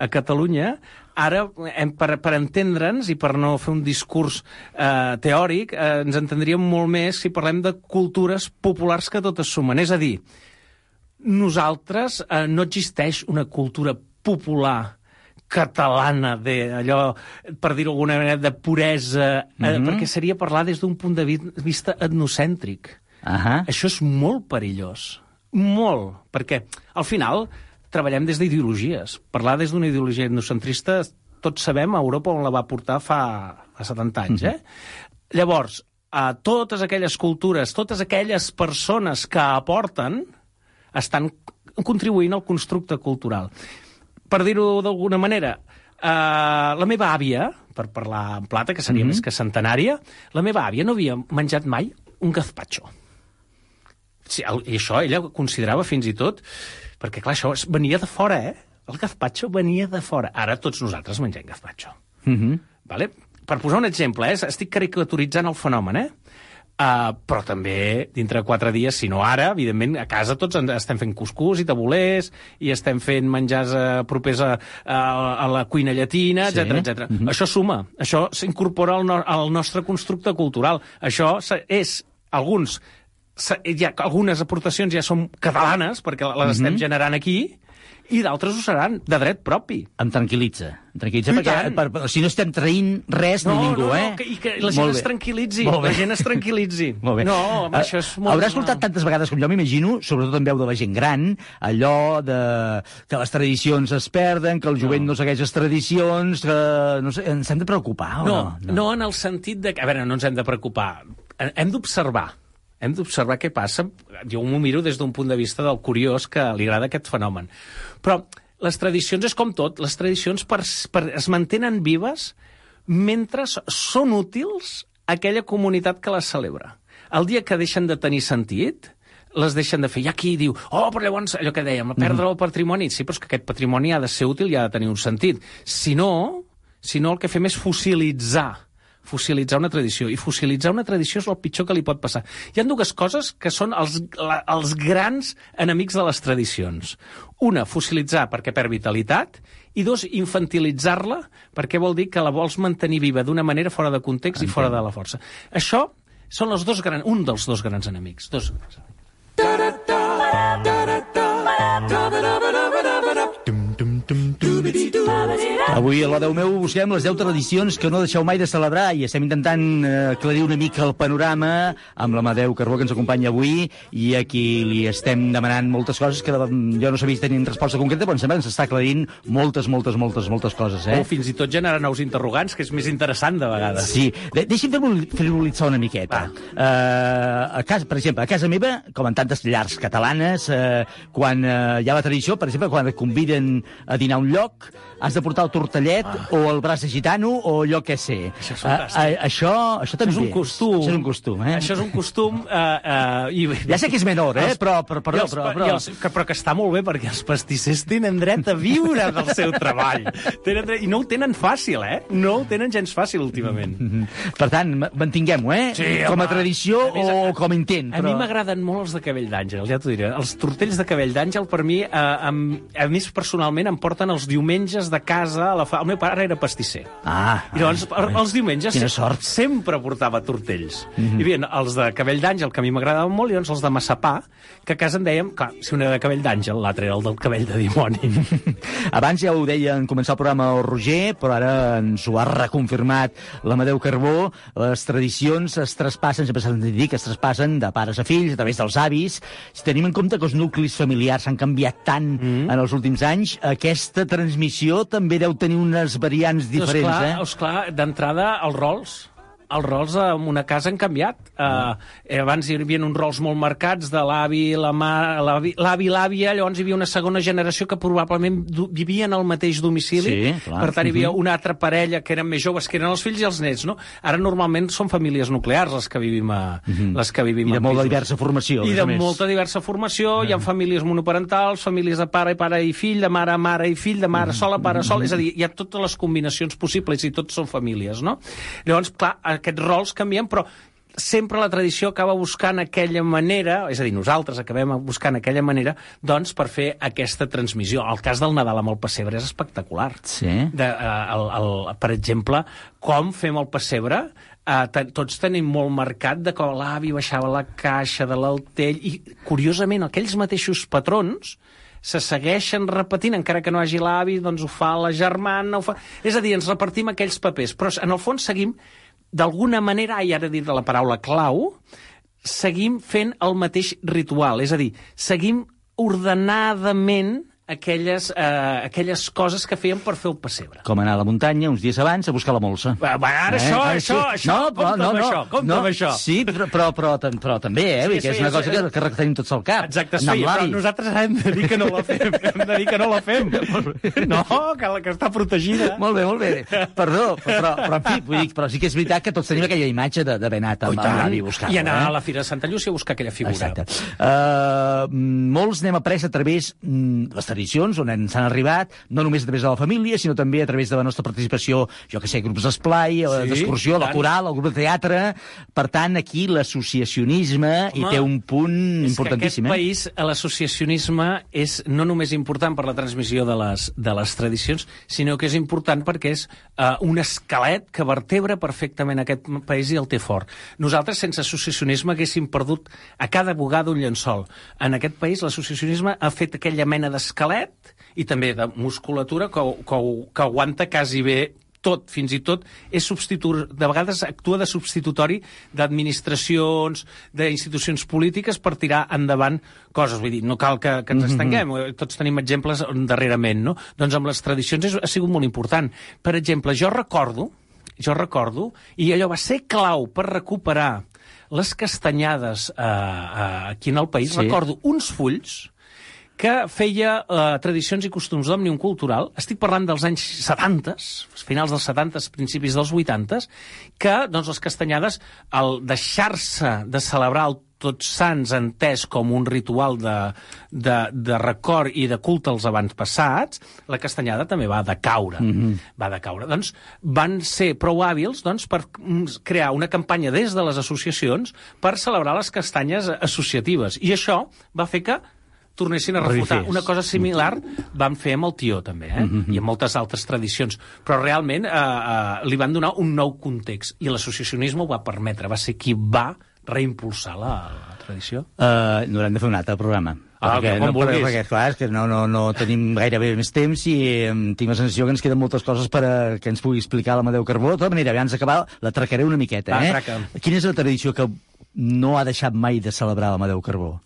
a Catalunya, ara, hem, per, per entendre'ns i per no fer un discurs eh, teòric, eh, ens entendríem molt més si parlem de cultures populars que totes sumen. És a dir, nosaltres eh, no existeix una cultura popular catalana, de allò, per dir-ho d'alguna manera, de puresa, eh, Mhm. perquè seria parlar des d'un punt de vi- vista etnocèntric. Ahà. Això és molt perillós. Molt. Perquè, al final, treballem des d'ideologies. Parlar des d'una ideologia etnocentrista, tots sabem a Europa on la va portar fa, fa 70 anys, eh? Llavors, a totes aquelles cultures, totes aquelles persones que aporten, estan contribuint al constructe cultural. Per dir-ho d'alguna manera, eh, la meva àvia, per parlar en plata, que seria Mhm. més que centenària, la meva àvia no havia menjat mai un gazpacho. Sí, el, I això ella ho considerava fins i tot... Perquè, clar, això venia de fora, eh? El gazpacho venia de fora. Ara tots nosaltres mengem gazpacho. Mhm. Vale? Per posar un exemple, eh? estic caricaturitzant el fenomen, eh? Uh, però també, dintre de quatre dies, si no ara, evidentment, a casa tots estem fent cuscús i tabulers, i estem fent menjars uh, propers a, a, a la cuina llatina, Sí. etc etc. Mhm. Això suma, això s'incorpora al, no, al nostre constructe cultural. Això és, alguns, ja, algunes aportacions ja són catalanes, perquè les estem Mhm. generant aquí, i d'altres ho seran de dret propi. Em tranquil·litza. Em tranquil·litza I perquè tant. per, per, si no estem traint res No, ni ningú, no, no, eh? que- i que la gent Molt es tranquil·litzi, la gent es tranquil·litzi. Molt bé. No, home, Eh, això és molt Haurà normal. escoltat tantes vegades com jo m'imagino, sobretot en veu de la gent gran, allò de que les tradicions es perden, que el jovent no, no segueix les tradicions, que no sé, ens hem de preocupar o No, no? no, no en el sentit de... que- A veure, no ens hem de preocupar. Hem d'observar. Hem d'observar què passa. Jo m'ho miro des d'un punt de vista del curiós que li agrada aquest fenomen. Però les tradicions és com tot. Les tradicions per, per, es mantenen vives mentre són útils a aquella comunitat que les celebra. El dia que deixen de tenir sentit, les deixen de fer. Hi ha qui diu, oh, però llavors, allò que dèiem, perdre el patrimoni. Sí, però és que aquest patrimoni ha de ser útil i ha de tenir un sentit. Si no, si no el que fem és fossilitzar fossilitzar una tradició. I fossilitzar una tradició és el pitjor que li pot passar. Hi ha dues coses que són els, la, els grans enemics de les tradicions. Una, fossilitzar perquè perd vitalitat, i dos, infantilitzar-la perquè vol dir que la vols mantenir viva d'una manera fora de context Entenc. i fora de la força. Això són els dos gran, un dels dos grans enemics. Dos grans enemics. Avui a la 10 meu busquem les 10 tradicions que no deixeu mai de celebrar i estem intentant eh, aclarir una mica el panorama amb l'Amadeu Carbó que ens acompanya avui i a qui li estem demanant moltes coses que jo no sabia tenir resposta concreta però em sembla que ens està aclarint moltes, moltes, moltes, moltes coses. Eh? O fins i tot generar nous interrogants, que és més interessant de vegades. Sí. De Deixi'm frivolitzar una miqueta. Uh, a casa, per exemple, a casa meva, com en tantes llars catalanes, uh, quan uh, hi ha la tradició, per exemple, quan et conviden a dinar a un lloc, has de portar el tortellet ah. o el braç de gitano o allò que sé. Això és fantàstic. Uh, uh, això, això també. És un costum. Això és un costum, eh? Això és un costum... Uh, uh, i... Ja sé que és menor, eh? Però, però, però, els, però, però... Els, que, però que està molt bé, perquè els pastissers tenen dret a viure del seu treball. Tenen dret, I no ho tenen fàcil, eh? No ho tenen gens fàcil, últimament. Mm -hmm. Per tant, mantinguem-ho, eh? Sí, com a tradició a o a, com a intent. Però... A mi m'agraden molt els de cabell d'àngel, ja t'ho diré. Els tortells de cabell d'àngel, per mi, eh, a, a més, personalment, em porten els diumenges de casa a la fa... El meu pare era pastisser. Ah. I llavors, ai, els diumenges Quina sort. sempre portava tortells. Mm. -hmm. Hi havia els de cabell d'àngel, que a mi m'agradaven molt, i llavors els de massapà, que a casa en dèiem, clar, si un era de cabell d'àngel, l'altre era el del cabell de dimoni. Abans ja ho deia en començar el programa el Roger, però ara ens ho ha reconfirmat l'Amadeu Carbó. Les tradicions es traspassen, sempre s'ha de dir que es traspassen de pares a fills, a través dels avis. Si tenim en compte que els nuclis familiars han canviat tant mm. en els últims anys, aquesta transmissió també deu tenir unes variants diferents, doncs clar, eh? Doncs clar, d'entrada, els rols els rols en una casa han canviat. Uh, abans hi havia uns rols molt marcats de l'avi, la mà, l'avi, l'àvia, llavors hi havia una segona generació que probablement vivien al mateix domicili. Sí, clar. Per tant, hi havia Mhm. una altra parella que eren més joves, que eren els fills i els nets, no? Ara normalment són famílies nuclears les que vivim a, les que vivim. I de en molt de pisos. diversa formació, I de més. molta diversa formació, hi ha famílies monoparentals, famílies de pare i pare i fill, de mare a mare i fill, de mare sola, pare sol, és a dir, hi ha totes les combinacions possibles i tots són famílies, no? Llavors, clar, aquests rols canvien, però sempre la tradició acaba buscant aquella manera, és a dir, nosaltres acabem buscant aquella manera, doncs, per fer aquesta transmissió. El cas del Nadal amb el pessebre és espectacular. Sí. De, uh, el, el, per exemple, com fem el pessebre, ten, tots tenim molt marcat de com l'avi baixava la caixa de l'altell, i, curiosament, aquells mateixos patrons se segueixen repetint, encara que no hagi l'avi, doncs ho fa la germana, ho fa... És a dir, ens repartim aquells papers, però en el fons seguim, d'alguna manera, i ara dit la paraula clau, seguim fent el mateix ritual, és a dir, seguim ordenadament aquelles, eh, aquelles coses que fèiem per fer el pessebre. Com anar a la muntanya uns dies abans a buscar la molsa. Va, va, ara això, això, això, compta amb això, compta amb això. Sí, però, però, però, però també, eh? Sí, Sí, que és una cosa que, que retenim tots al cap. Exacte, sí, però nosaltres hem de dir que no la fem. Hem de dir que no la fem. No, que, que està protegida. Molt bé, molt bé. Perdó, però, però en fi, vull dir, però sí que és veritat que tots tenim aquella imatge de- d'haver anat amb, l'avi a buscar-lo. I anar eh? a la Fira de Santa Llúcia a buscar aquella figura. Exacte. Uh, molts n'hem après a través mm, les tradicions, on ens han arribat, no només a través de la família, sinó també a través de la nostra participació, jo que sé, grups d'esplai, Sí, d'excursió, la coral, el grup de teatre... Per tant, aquí l'associacionisme hi té un punt És importantíssim. que eh? aquest país, eh, l'associacionisme és no només important per la transmissió de les, de les tradicions, sinó que és important perquè és uh, un esquelet que vertebra perfectament aquest país i el té fort. Nosaltres, sense associacionisme, haguéssim perdut a cada bugada un llençol. En aquest país, l'associacionisme ha fet aquella mena d'esquelet i també de musculatura que, que, que aguanta quasi bé tot, fins i tot, és substitu... de vegades actua de substitutori d'administracions, d'institucions polítiques per tirar endavant coses. Vull dir, no cal que, que ens Mhm. estenguem, tots tenim exemples darrerament, no? Doncs amb les tradicions és, ha sigut molt important. Per exemple, jo recordo, jo recordo, i allò va ser clau per recuperar les castanyades eh, eh, aquí en el país, Sí. recordo uns fulls que feia eh, tradicions i costums d'òmnium cultural. Estic parlant dels anys 70, finals dels 70, principis dels 80, que doncs, les castanyades, al deixar-se de celebrar el tots sants entès com un ritual de, de, de record i de culte als avantpassats, la castanyada també va decaure. Mm -hmm. Va decaure. Doncs van ser prou hàbils doncs, per mm, crear una campanya des de les associacions per celebrar les castanyes associatives. I això va fer que tornessin a refutar. Revifés. Una cosa similar van fer amb el tió, també, eh? Mm -hmm. i amb moltes altres tradicions. Però realment eh, eh, li van donar un nou context, i l'associacionisme ho va permetre. Va ser qui va reimpulsar la, la tradició. Uh, n'haurem de fer un altre programa. Ah, perquè, no, vulguis. perquè, clar, és que no, no, no tenim gairebé més temps i em, tinc la sensació que ens queden moltes coses per a, que ens pugui explicar l'Amadeu Carbó. De tota manera, abans d'acabar, la tracaré una miqueta. Va, eh? traca. Quina és la tradició que no ha deixat mai de celebrar l'Amadeu Carbó?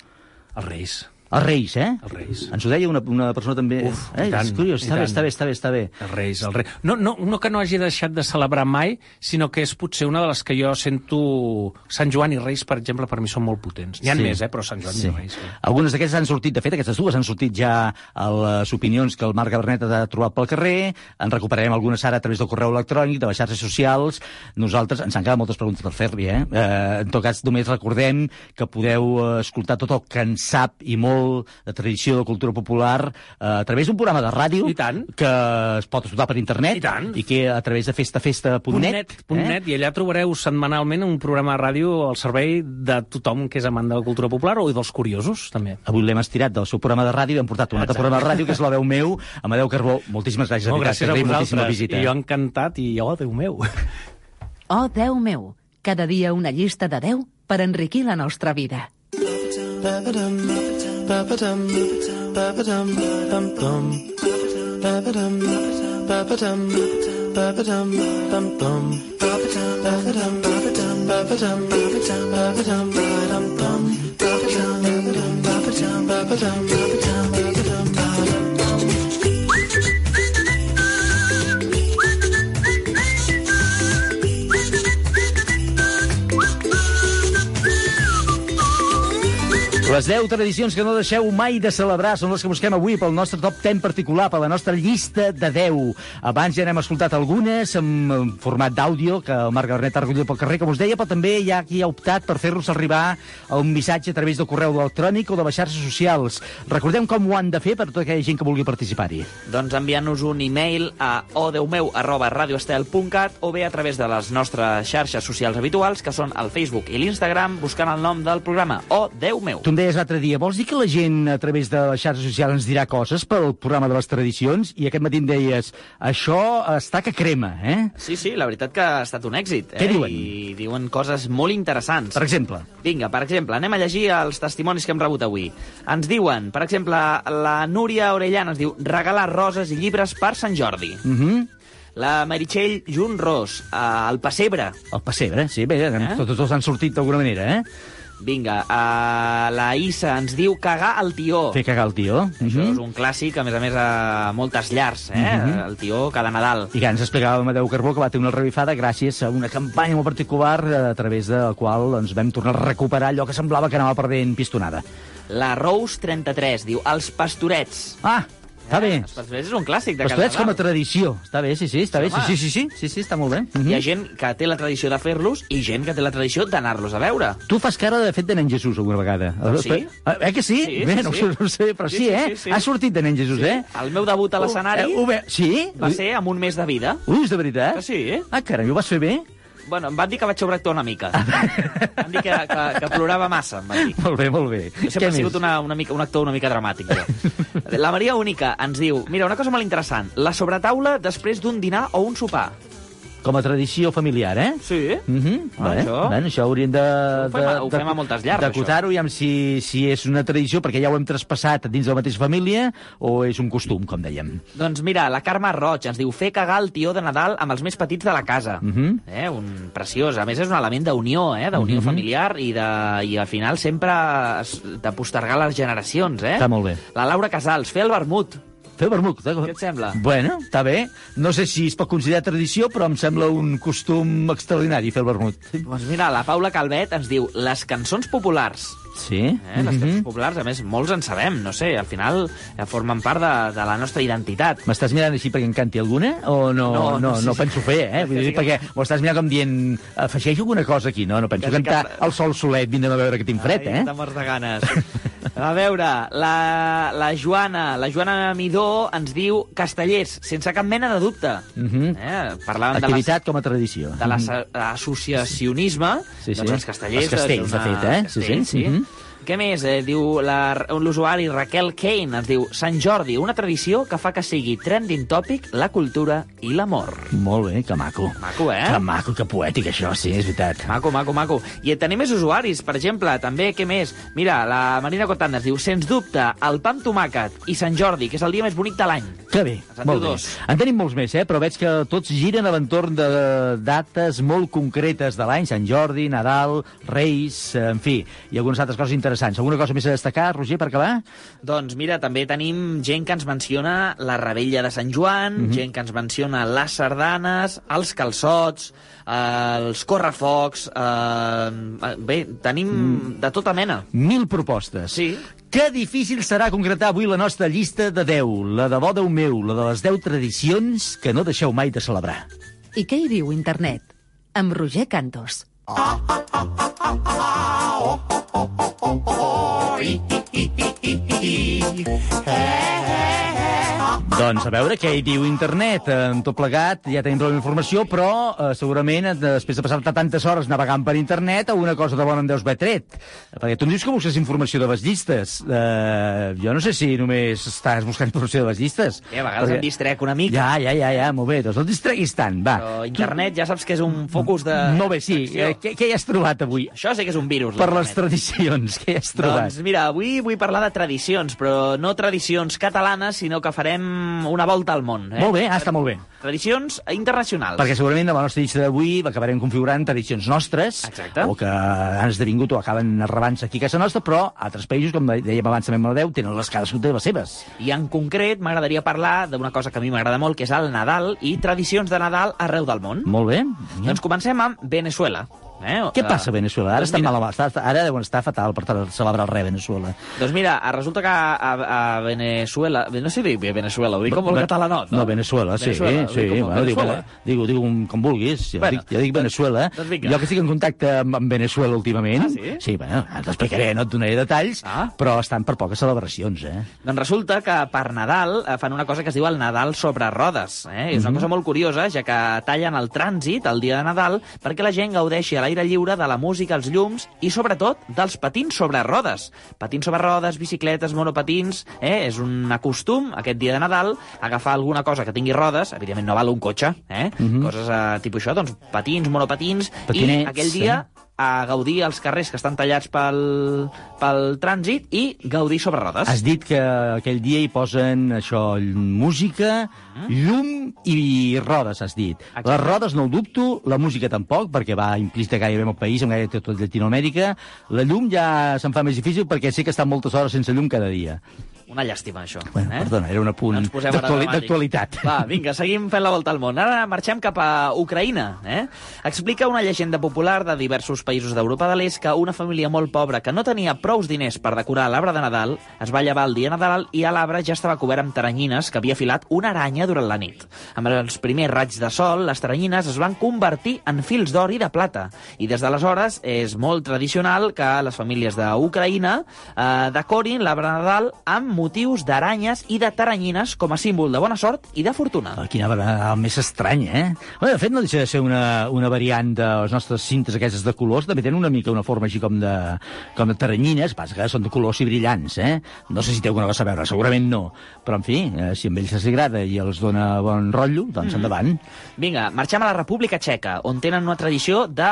Els Reis. Els Reis, eh? Els Reis. Ens ho deia una, una persona també... Uf, eh? tant, és curiós, està bé, tant. està bé, està bé, està bé. Els Reis, els Reis. No, no, no que no hagi deixat de celebrar mai, sinó que és potser una de les que jo sento... Sant Joan i Reis, per exemple, per mi són molt potents. N'hi ha Sí. més, eh, però Sant Joan Sí. i Reis. Sí. Algunes d'aquestes han sortit, de fet, aquestes dues han sortit ja a les opinions que el Marc Gabernet ha trobat pel carrer, en recuperarem algunes ara a través del correu electrònic, de les xarxes socials, nosaltres, ens han quedat moltes preguntes per fer-li, eh? eh? En tot cas, només recordem que podeu eh, escoltar tot el que en sap i molt de tradició de cultura popular eh, a través d'un programa de ràdio I tant. que es pot escoltar per internet I tant. i que a través de festafesta.net eh? net, i allà trobareu setmanalment un programa de ràdio al servei de tothom que és amant de la cultura popular o dels curiosos, també. Avui l'hem estirat del seu programa de ràdio i hem portat un altre programa de ràdio, que és la veu meu, Amadeu Carbó. Moltíssimes gràcies, No, gràcies a la vosaltres. visita. I jo encantat, i oh, Déu meu. Oh, Déu meu, cada dia una llista de 10 per enriquir la nostra vida. Ba-ba-dum, ba-ba-dum, bum-bum. Ba-ba-dum, ba-ba-dum, ba-ba-dum, bum-bum. Ba-ba-dum, ba-ba-dum, ba-ba-dum, ba-ba-dum, ba-ba-dum, ba-dum-bum. Ba-ba-dum, ba-ba-dum, ba-ba-dum, ba-ba-dum. Les 10 tradicions que no deixeu mai de celebrar són les que busquem avui pel nostre top 10 particular, per la nostra llista de 10. Abans ja n'hem escoltat algunes en, format d'àudio, que el Marc Garnet ha recollit pel carrer, com us deia, però també hi ha qui ha optat per fer-nos arribar un missatge a través del correu electrònic o de les xarxes socials. Recordem com ho han de fer per tota aquella gent que vulgui participar-hi. Doncs enviant-nos un e-mail a odeumeu arroba radioestel.cat o bé a través de les nostres xarxes socials habituals, que són el Facebook i l'Instagram, buscant el nom del programa, O Déu meu. Deies l'altre dia, vols dir que la gent a través de les xarxes socials ens dirà coses pel programa de les tradicions? I aquest matí em deies, això està que crema, eh? Sí, sí, la veritat que ha estat un èxit. Eh? Què diuen? I diuen coses molt interessants. Per exemple? Vinga, per exemple, anem a llegir els testimonis que hem rebut avui. Ens diuen, per exemple, la Núria Orellana ens diu regalar roses i llibres per Sant Jordi. Uh -huh. La Meritxell Jun Ros, eh, el Pessebre. El pessebre, sí, bé, eh? tots, tots han sortit d'alguna manera, eh? Vinga, uh, la Issa ens diu cagar el tió. Fer cagar el tió. Això és un clàssic, a més a més, a moltes llars, eh? Mhm. El tió cada Nadal. I que ens explicava el Amadeu Carbó que va tenir una revifada gràcies a una campanya molt particular eh, a través de la qual doncs, vam tornar a recuperar allò que semblava que anava perdent pistonada. La Rose 33 diu els pastorets. Ah, està bé. Els pastorets és un clàssic de Pastorets com a tradició. Està bé, sí, sí, està Sí, bé. Sí, home. sí, sí, sí, sí, sí, està molt bé. Mhm. Hi ha gent que té la tradició de fer-los i gent que té la tradició d'anar-los a veure. Tu fas cara de fet de nen Jesús alguna vegada. Però sí. Eh, eh que sí? Sí, bé, sí, no, sí. no sé, però sí, Sí, sí, eh? sí, sí. Ha sortit de nen Jesús, eh? El meu debut a l'escenari Eh, ho ve... Sí? va ser amb un mes de vida. Ui, és de veritat? Que sí, eh? Ah, caram, i ho vas fer bé? Bueno, em van dir que vaig sobreactuar una mica. em van dir que, que, que plorava massa, em van dir. Molt bé, molt bé. Jo sempre he sigut una, una mica, un actor una mica dramàtic, jo. La Maria Única ens diu, mira, una cosa molt interessant, la sobretaula després d'un dinar o un sopar. Com a tradició familiar, eh? Sí. Mm -hmm. Ah, bé, això. Bueno, això hauríem de... Ho fem de- ho fem a moltes llars, D'acotar-ho, i si, si és una tradició, perquè ja ho hem traspassat dins de la mateixa família, o és un costum, com dèiem. Doncs mira, la Carme Roig ens diu fer cagar el tió de Nadal amb els més petits de la casa. Mm -hmm. eh, un preciós. A més, és un element d'unió, eh, d'unió Mhm. familiar i, de, i al final sempre de postergar les generacions. Eh? Està molt bé. La Laura Casals, fer el vermut. Fer vermut. Què et sembla? Bueno, està bé. No sé si es pot considerar tradició, però em sembla un costum extraordinari fer el vermut. Doncs mira, la Paula Calvet ens diu les cançons populars. Sí? Eh? Les cançons populars, a més, molts en sabem, no sé, al final eh, formen part de, de la nostra identitat. M'estàs mirant així perquè en canti alguna? O no, No, no, no no, sé. no penso fer, eh? Vull dir, perquè m'ho estàs mirant com dient, afegeix alguna cosa aquí, no? No penso cantar que- el sol solet, vindrem a veure que tinc fred, Ai, eh? mors de ganes. A veure, la, la Joana, la Joana Midó ens diu castellers, sense cap mena de dubte. Mhm. Eh? Parlàvem Activitat com a tradició. de l'associacionisme, Sí, sí. doncs els castellers... Els castells, és de fet, eh? Sí, sí. Castells, sí. Mhm. Què més? Eh, diu la- l'usuari Raquel Kane, ens diu Sant Jordi, una tradició que fa que sigui trending topic la cultura i l'amor. Molt bé, que maco. Maco, eh? Que maco, que poètic, això, sí, és veritat. Maco, maco, maco. I tenim més usuaris, per exemple, també, què més? Mira, la Marina Cotanda ens diu, sens dubte, el pa amb tomàquet i Sant Jordi, que és el dia més bonic de l'any. Que bé, en molt bé. dos. En tenim molts més, eh? però veig que tots giren a l'entorn de dates molt concretes de l'any, Sant Jordi, Nadal, Reis, eh, en fi, i algunes altres coses interessants. Alguna cosa més a destacar, Roger, per acabar? Doncs mira, també tenim gent que ens menciona la rebella de Sant Joan, Mhm. gent que ens menciona les sardanes, els calçots, eh, els correfocs... Eh, bé, tenim Mm. de tota mena. Mil propostes. Sí. Que difícil serà concretar avui la nostra llista de 10, la de bo Déu meu, la de les 10 tradicions que no deixeu mai de celebrar. I què hi diu internet? Amb Roger Cantos. oh, hee hee hee hee hee hee. Hey, hey. Doncs a veure què hi diu internet. Amb tot plegat ja tenim prou informació, però eh, segurament eh, després de passar tantes hores navegant per internet alguna cosa de bona en deus haver tret. Perquè tu em dius que busques informació de les llistes. Eh, jo no sé si només estàs buscant informació de les llistes. Eh, a vegades em distrec una mica. Ja, ja, ja, ja, molt bé. Doncs no et distreguis tant, va. Però internet ja saps que és un focus de... Molt bé, sí. Eh, què, què hi has trobat avui? Això sí que és un virus. Per les tradicions, què hi has trobat? Doncs mira, avui vull parlar de tradicions, però no tradicions catalanes, sinó que farem una volta al món. Eh? Molt bé, ah, està molt bé. Tradicions internacionals. Perquè segurament de la nostra llista d'avui acabarem configurant tradicions nostres, Exacte. o que han esdevingut o acaben arrabant-se aquí a casa nostra, però altres països, com dèiem abans també amb la 10, tenen les cadascun de les seves. I en concret m'agradaria parlar d'una cosa que a mi m'agrada molt, que és el Nadal i tradicions de Nadal arreu del món. Molt bé. Doncs comencem amb Venezuela. Eh? Què passa a Venezuela? Ara doncs estan mira, mal, està, ara deuen estar fatal per celebrar el re a Venezuela. Doncs mira, resulta que a, a Venezuela... No sé dir Venezuela, ho dic com el catalanot, No, no? Venezuela, sí, Venezuela, sí. dic com Bueno, Venezuela. dic, dic, com, com vulguis. Jo, Bueno, dic, jo dic Venezuela. doncs vinga. jo que estic en contacte amb, amb Venezuela últimament. Ah, sí? Sí, bueno, t'explicaré, no et donaré detalls, Ah. però estan per poques celebracions, eh? Doncs resulta que per Nadal eh, fan una cosa que es diu el Nadal sobre rodes. Eh? És una Mhm. cosa molt curiosa, ja que tallen el trànsit el dia de Nadal perquè la gent gaudeixi a l'aire lliure de la música, els llums i, sobretot, dels patins sobre rodes. Patins sobre rodes, bicicletes, monopatins... Eh? És un costum, aquest dia de Nadal, agafar alguna cosa que tingui rodes, evidentment no val un cotxe, eh? Mhm. coses eh, tipus això, doncs patins, monopatins, Patinets, i aquell dia a gaudir els carrers que estan tallats pel, pel trànsit i gaudir sobre rodes. Has dit que aquell dia hi posen això, música, llum i rodes, has dit. Exacte. Les rodes no ho dubto, la música tampoc, perquè va implícita gairebé en el país, en gairebé tot Llatinoamèrica. La llum ja se'n fa més difícil perquè sé que estan moltes hores sense llum cada dia. Una llàstima, això. Bueno, eh? perdona, era un apunt No d'actualitat. Va, vinga, seguim fent la volta al món. Ara marxem cap a Ucraïna. Eh? Explica una llegenda popular de diversos països d'Europa de l'Est que una família molt pobra que no tenia prous diners per decorar l'arbre de Nadal es va llevar el dia Nadal i a l'arbre ja estava cobert amb taranyines que havia filat una aranya durant la nit. Amb els primers raigs de sol, les taranyines es van convertir en fils d'or i de plata. I des d'aleshores és molt tradicional que les famílies d'Ucraïna eh, decorin l'arbre de Nadal amb motius d'aranyes i de taranyines com a símbol de bona sort i de fortuna. Ah, Quina barada més estranya, eh? Bé, de fet, no deixa de ser una, una variant de les nostres cintes aquestes de colors, també tenen una mica una forma així com de, com de taranyines, passa que són de colors i brillants, eh? No sé si té alguna cosa a veure, segurament no. Però, en fi, eh, si a ells els agrada i els dona bon rotllo, doncs Mhm. endavant. Vinga, marxem a la República Txeca, on tenen una tradició de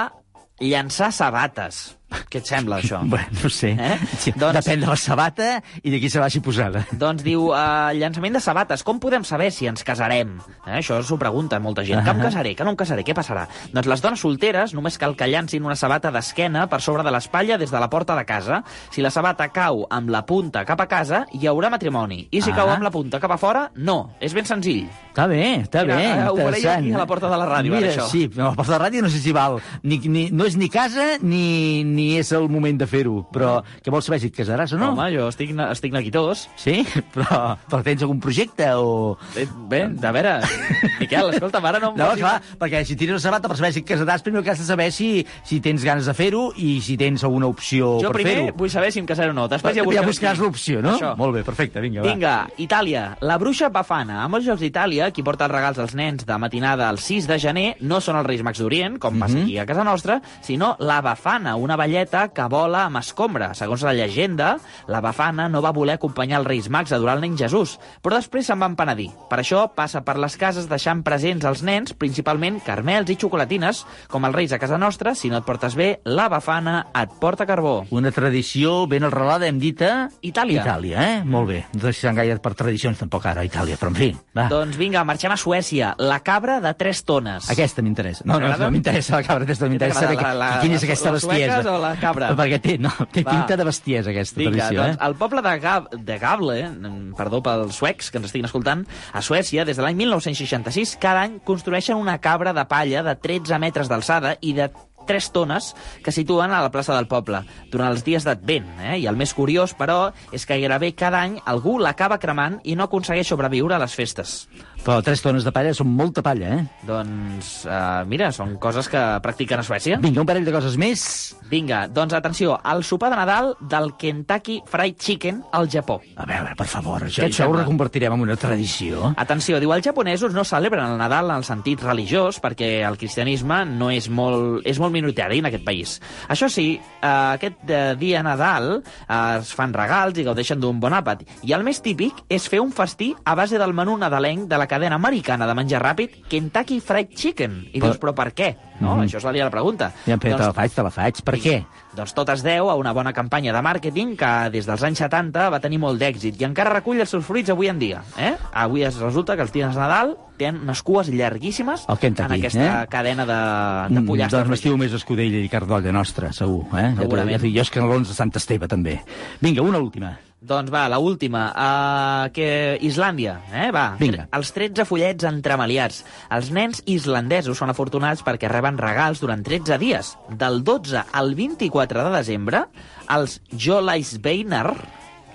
llançar sabates. Què et sembla, això? Bueno, no sé. Eh? Sí, Doncs- Depèn de la sabata i de qui se vagi posada. Doncs diu, uh, llançament de sabates, com podem saber si ens casarem? Eh, això s'ho pregunta molta gent. Que em casaré, que no em casaré, què passarà? Doncs les dones solteres només cal que llancin una sabata d'esquena per sobre de l'espatlla des de la porta de casa. Si la sabata cau amb la punta cap a casa, hi haurà matrimoni. I si Ah. cau amb la punta cap a fora, no. És ben senzill. Està bé, està Mira, bé, eh, ho faré aquí a la porta de la ràdio, Mira, ara, això. sí, a la porta de la ràdio no sé si val. Ni, ni, no és ni casa ni, ni és el moment de fer-ho, però que vols saber si et casaràs o no? Home, jo estic, estic neguitós. Sí? Però, però tens algun projecte o... Bé, bé de veure, Miquel, escolta'm, ara no... em No, posis- clar, perquè si tires la sabata per saber si et casaràs, primer que has de saber si, si tens ganes de fer-ho i si tens alguna opció Jo per primer fer-ho. vull saber si em casaré o no. Després ja, ja buscaràs aquí. l'opció, no? Això. Molt bé, perfecte, vinga, va. Vinga, Itàlia. La bruixa Bafana. A molts llocs d'Itàlia, qui porta els regals als nens de matinada el 6 de gener no són els Reis Mags d'Orient, com passa Mhm. aquí a casa nostra, sinó la Bafana, una velleta que vola amb escombra. Segons la llegenda, la Bafana no va voler acompanyar els Reis Mags a adorar el nen Jesús, però després se'n van penedir. Per això passa per les cases deixant presents als nens, principalment caramels i xocolatines, com els Reis a casa nostra, si no et portes bé, la Bafana et porta carbó. Una tradició ben arrelada, hem dit, a... Itàlia. Itàlia, eh? Molt bé. No deixem gaire per tradicions, tampoc ara, a Itàlia, però en fi, va. Doncs vinga, marxem a Suècia. La cabra de tres tones. Aquesta m'interessa. No, no, no m'interessa la cabra, aquesta m'interessa Què saber t'agrada, la- la- quina és aquesta o la cabra? Perquè té, no, té Va. pinta de bestiesa, aquesta Vinga, tradició, doncs eh? el poble de, Gab de Gable, mm, perdó pels suecs que ens estiguin escoltant, a Suècia, des de l'any 1966, cada any construeixen una cabra de palla de 13 metres d'alçada i de 3 tones que situen a la plaça del poble durant els dies d'Advent. Eh? I el més curiós, però, és que gairebé cada any algú l'acaba cremant i no aconsegueix sobreviure a les festes. Però tres tones de palla són molta palla, eh? Doncs, uh, mira, són coses que practiquen a Suècia. Vinga, un parell de coses més. Vinga, doncs atenció, el sopar de Nadal del Kentucky Fried Chicken al Japó. A veure, per favor, això, això ho reconvertirem en una tradició. Atenció, diu, els japonesos no celebren el Nadal en el sentit religiós perquè el cristianisme no és molt, és molt minoritari en aquest país. Això sí, eh, aquest eh, dia Nadal eh, es fan regals i gaudeixen d'un bon àpat. I el més típic és fer un festí a base del menú nadalenc de la cadena americana de menjar ràpid Kentucky Fried Chicken. I Però- dius, però per què? No, Mhm. això és la dia la pregunta. Ja, però te la faig, te la faig. Per què? Doncs tot es deu a una bona campanya de màrqueting que des dels anys 70 va tenir molt d'èxit i encara recull els seus fruits avui en dia. Eh? Avui es resulta que els dies de Nadal tenen unes cues llarguíssimes El Kentucky, en aquesta eh? cadena de, de Mm, pollastres. Doncs m'estimo més escudella i cardolla nostra, segur. Eh? Segurament. Ja jo és canelons de Sant Esteve, també. Vinga, una última. Doncs va, la última, uh, que Islàndia, eh? Va, Vinga. els 13 follets entremaliats. Els nens islandesos són afortunats perquè reben regals durant 13 dies. Del 12 al 24 de desembre, els Jolaisbeinar,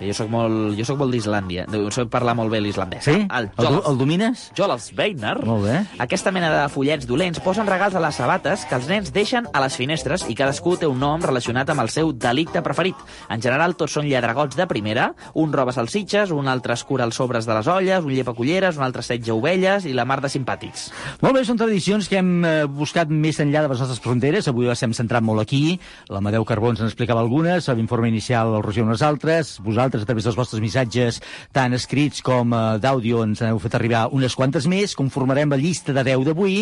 jo sóc molt, jo sóc molt d'Islàndia, no, sé parlar molt bé l'islandès. Sí? El, El, do- el domines? Jolaisbeinar. Molt bé. Aquesta mena de follets dolents posen regals a les sabates que els nens deixen a les finestres i cadascú té un nom relacionat amb el seu delicte preferit. En general, tots són lladregots de primera. Un roba salsitxes, un altre escura els sobres de les olles, un llepa culleres, un altre setja ovelles i la mar de simpàtics. Molt bé, són tradicions que hem eh, buscat més enllà de les nostres fronteres. Avui les hem centrat molt aquí. L'Amadeu Carbons ens explicava algunes, l'informe inicial el Roger unes altres. Vosaltres, a través dels vostres missatges, tant escrits com eh, d'àudio, ens heu fet arribar unes quantes més. Conformarem la llista de 10 d'avui,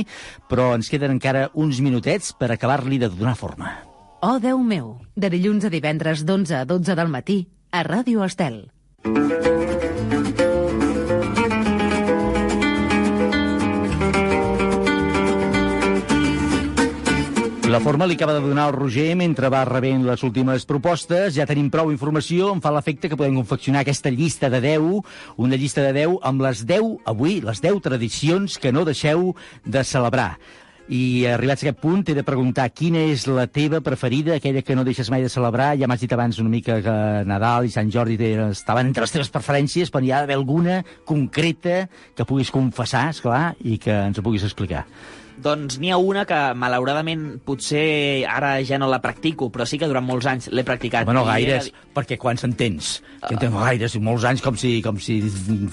però ens queden encara uns minutets per acabar-li de donar forma. Oh, Déu meu, de dilluns a divendres d'11 a 12 del matí, a Ràdio Estel. La forma li acaba de donar el Roger mentre va rebent les últimes propostes. Ja tenim prou informació, em fa l'efecte que podem confeccionar aquesta llista de 10, una llista de 10 amb les 10, avui, les 10 tradicions que no deixeu de celebrar. I arribats a aquest punt, t'he de preguntar quina és la teva preferida, aquella que no deixes mai de celebrar. Ja m'has dit abans una mica que Nadal i Sant Jordi estaven entre les teves preferències, però hi ha d'haver alguna concreta que puguis confessar, és clar, i que ens ho puguis explicar. Doncs n'hi ha una que, malauradament, potser ara ja no la practico, però sí que durant molts anys l'he practicat. Home, no gaires, era- perquè quants en tens? Que en tens gaires, molts anys, com si, com si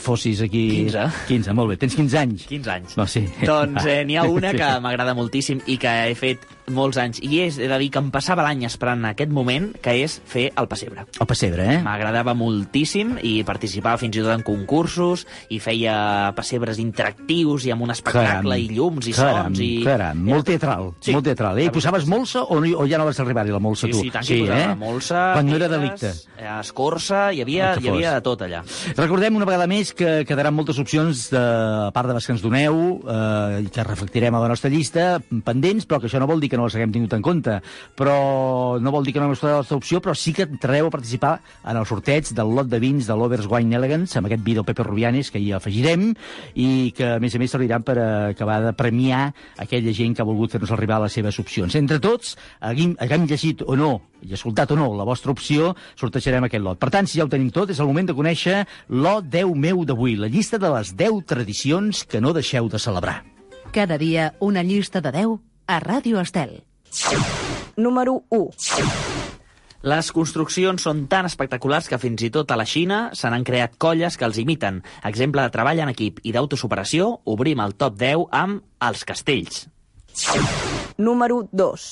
fossis aquí... 15. 15, molt bé. Tens 15 anys? 15 anys. No, sí. Doncs eh, n'hi ha una que m'agrada moltíssim i que he fet Molts anys. I és, he de dir, que em passava l'any esperant aquest moment, que és fer el pessebre. El pessebre, eh? M'agradava moltíssim i participava fins i tot en concursos i feia pessebres interactius i amb un espectacle i llums i caram, sons. I... Caram, molt teatral, Sí. molt teatral. Eh? I posaves molsa o, no, o ja no vas arribar-hi, la molsa, Sí, tu? sí, tant que hi posava molsa, Quan no era delicte. eh, Escorça, hi havia, que hi havia de tot allà. Recordem una vegada més que quedaran moltes opcions, de, a part de les que ens doneu, eh, i que reflectirem a la nostra llista, pendents, però que això no vol dir que no les haguem tingut en compte. Però no vol dir que no haguem escoltat la opció, però sí que entrareu a participar en el sorteig del lot de vins de l'Overs Wine Elegance, amb aquest vi del Pepe Rubianes, que hi afegirem, i que, a més a més, serviran per acabar de premiar aquella gent que ha volgut fer-nos arribar les seves opcions. Entre tots, haguem, haguem llegit o no, i escoltat o no, la vostra opció, sortejarem aquest lot. Per tant, si ja ho tenim tot, és el moment de conèixer l'O 10 meu d'avui, la llista de les 10 tradicions que no deixeu de celebrar. Cada dia una llista de 10 a Ràdio Estel. Número 1. Les construccions són tan espectaculars que fins i tot a la Xina se n'han creat colles que els imiten. Exemple de treball en equip i d'autosuperació, obrim el top 10 amb els castells. Número 2.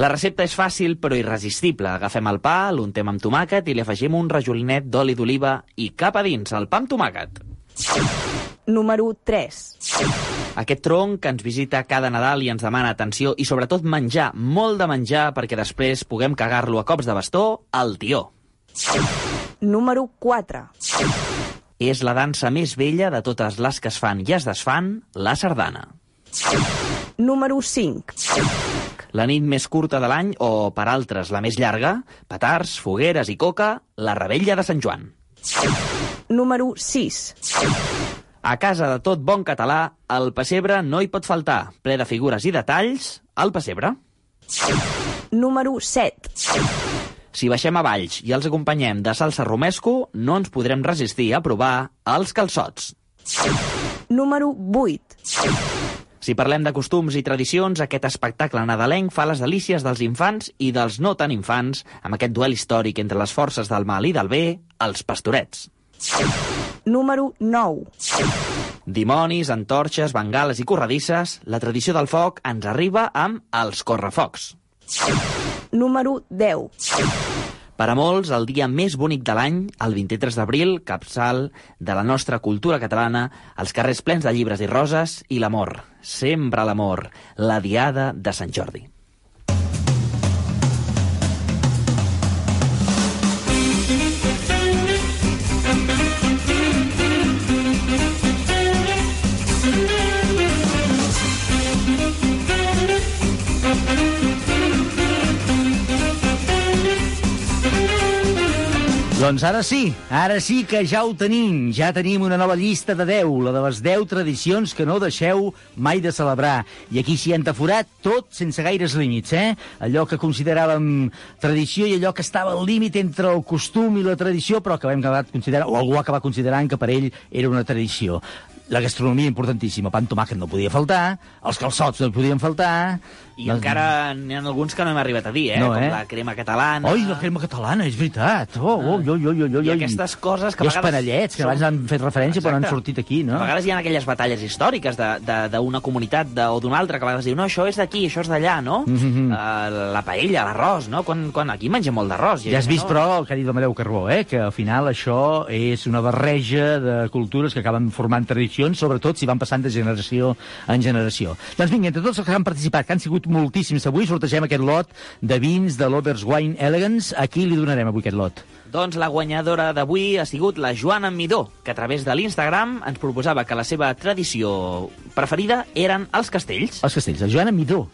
La recepta és fàcil però irresistible. Agafem el pa, l'untem amb tomàquet i li afegim un rajolinet d'oli d'oliva i cap a dins, el pa amb tomàquet. Número 3. Aquest tronc que ens visita cada Nadal i ens demana atenció i sobretot menjar, molt de menjar, perquè després puguem cagar-lo a cops de bastó, el tió. Número 4. És la dansa més vella de totes les que es fan i es desfan, la sardana. Número 5. La nit més curta de l'any, o per altres la més llarga, petards, fogueres i coca, la rebella de Sant Joan. Número 6. A casa de tot bon català, el pessebre no hi pot faltar. Ple de figures i detalls, el pessebre. Número 7. Si baixem a Valls i els acompanyem de salsa romesco, no ens podrem resistir a provar els calçots. Número 8. Si parlem de costums i tradicions, aquest espectacle nadalenc fa les delícies dels infants i dels no tan infants, amb aquest duel històric entre les forces del mal i del bé, els pastorets. Número 9. Dimonis, antorxes, bengales i corredisses, la tradició del foc ens arriba amb els correfocs. Número 10. Per a molts, el dia més bonic de l'any, el 23 d'abril, capçal de la nostra cultura catalana, els carrers plens de llibres i roses i l'amor, sempre l'amor, la diada de Sant Jordi. Doncs ara sí, ara sí que ja ho tenim. Ja tenim una nova llista de 10, la de les 10 tradicions que no deixeu mai de celebrar. I aquí s'hi ha entaforat tot sense gaires límits, eh? Allò que consideràvem tradició i allò que estava al límit entre el costum i la tradició, però que vam acabar considerant, o algú ha acabat considerant que per ell era una tradició. La gastronomia importantíssima, pa amb tomàquet no podia faltar, els calçots no podien faltar... I encara n'hi ha alguns que no hem arribat a dir, eh? No, Com eh? la crema catalana... Oi, la crema catalana, és veritat. Oh, oh, oh, oh, oh, oh, I aquestes coses que a I els vegades panellets, que abans han fet referència, però no han Exacte. sortit aquí, no? A vegades hi ha aquelles batalles històriques d'una comunitat de, o d'una altra que a vegades diu no, això és d'aquí, això és d'allà, no? Mhm. uh, la paella, l'arròs, no? Quan, quan aquí mengem molt d'arròs. Ja has vist, no. però, el que ha dit l'Amadeu Carbó, eh? que al final això és una barreja de cultures que acaben formant tradicions, sobretot si van passant de generació en generació. Doncs vinga, entre tots els que han participat, que han sigut moltíssims avui, sortegem aquest lot de vins de l'Overs Wine Elegance. A qui li donarem avui aquest lot? Doncs la guanyadora d'avui ha sigut la Joana Midó, que a través de l'Instagram ens proposava que la seva tradició preferida eren els castells. Els castells, la Joana Midó.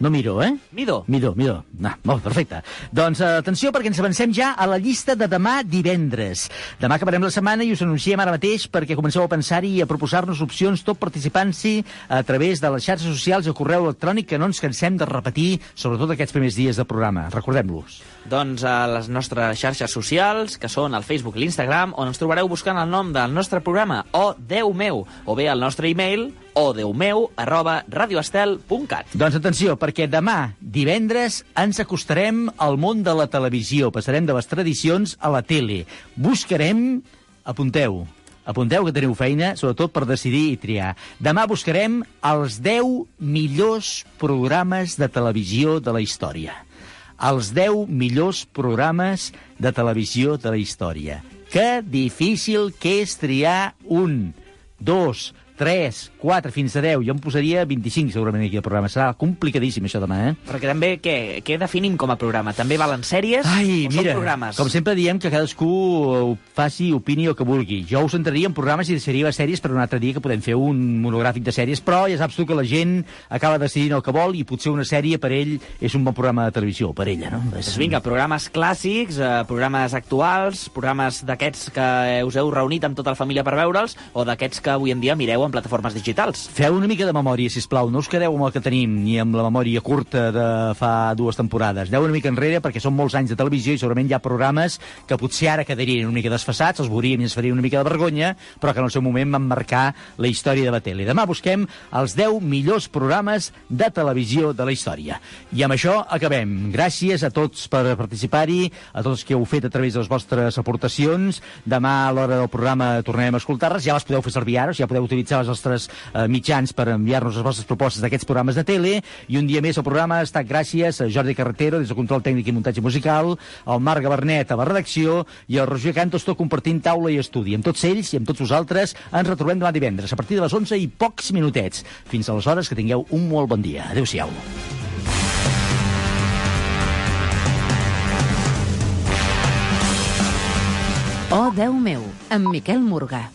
No Miró, eh? Midó. Midó, Midó. Ah, molt perfecte. Doncs eh, atenció, perquè ens avancem ja a la llista de demà divendres. Demà acabarem la setmana i us anunciem ara mateix perquè comenceu a pensar-hi i a proposar-nos opcions, tot participant-s'hi a través de les xarxes socials i el correu electrònic que no ens cansem de repetir, sobretot aquests primers dies de programa. Recordem-los. Doncs a les nostres xarxes socials, que són el Facebook i l'Instagram, on ens trobareu buscant el nom del nostre programa, o Déu meu, o bé el nostre e-mail, o deumeu, arroba radioestel.cat. Doncs atenció, perquè demà, divendres, ens acostarem al món de la televisió. Passarem de les tradicions a la tele. Buscarem, apunteu, apunteu que teniu feina, sobretot per decidir i triar. Demà buscarem els 10 millors programes de televisió de la història. Els 10 millors programes de televisió de la història. Que difícil que és triar un, dos, 3, 4, fins a 10. Jo em posaria 25, segurament, aquí al programa. Serà complicadíssim, això, demà, eh? Perquè també, què, què definim com a programa? També valen sèries Ai, o mira, són programes? com sempre diem que cadascú ho faci, opini el que vulgui. Jo us entraria en programes i deixaria les sèries per un altre dia que podem fer un monogràfic de sèries, però ja saps tu que la gent acaba decidint el que vol i potser una sèrie per ell és un bon programa de televisió, per ella, no? És... Doncs vinga, programes clàssics, eh, programes actuals, programes d'aquests que us heu reunit amb tota la família per veure'ls, o d'aquests que avui en dia mireu en plataformes digitals. Feu una mica de memòria, si plau. No us quedeu amb el que tenim, ni amb la memòria curta de fa dues temporades. Deu una mica enrere, perquè són molts anys de televisió i segurament hi ha programes que potser ara quedarien una mica desfassats, els veuríem i ens faria una mica de vergonya, però que en el seu moment van marcar la història de la tele. Demà busquem els 10 millors programes de televisió de la història. I amb això acabem. Gràcies a tots per participar-hi, a tots que heu fet a través de les vostres aportacions. Demà a l'hora del programa tornarem a escoltar-les. Ja les podeu fer servir ara, sigui, ja podeu utilitzar els nostres eh, mitjans per enviar-nos les vostres propostes d'aquests programes de tele. I un dia més el programa ha estat gràcies a Jordi Carretero, des del control tècnic i muntatge musical, al Marc Gabernet a la redacció i al Roger Cantos tot compartint taula i estudi. Amb tots ells i amb tots vosaltres ens retrobem demà divendres a partir de les 11 i pocs minutets. Fins aleshores, que tingueu un molt bon dia. Adéu-siau. Oh, Déu meu, amb Miquel Morgà.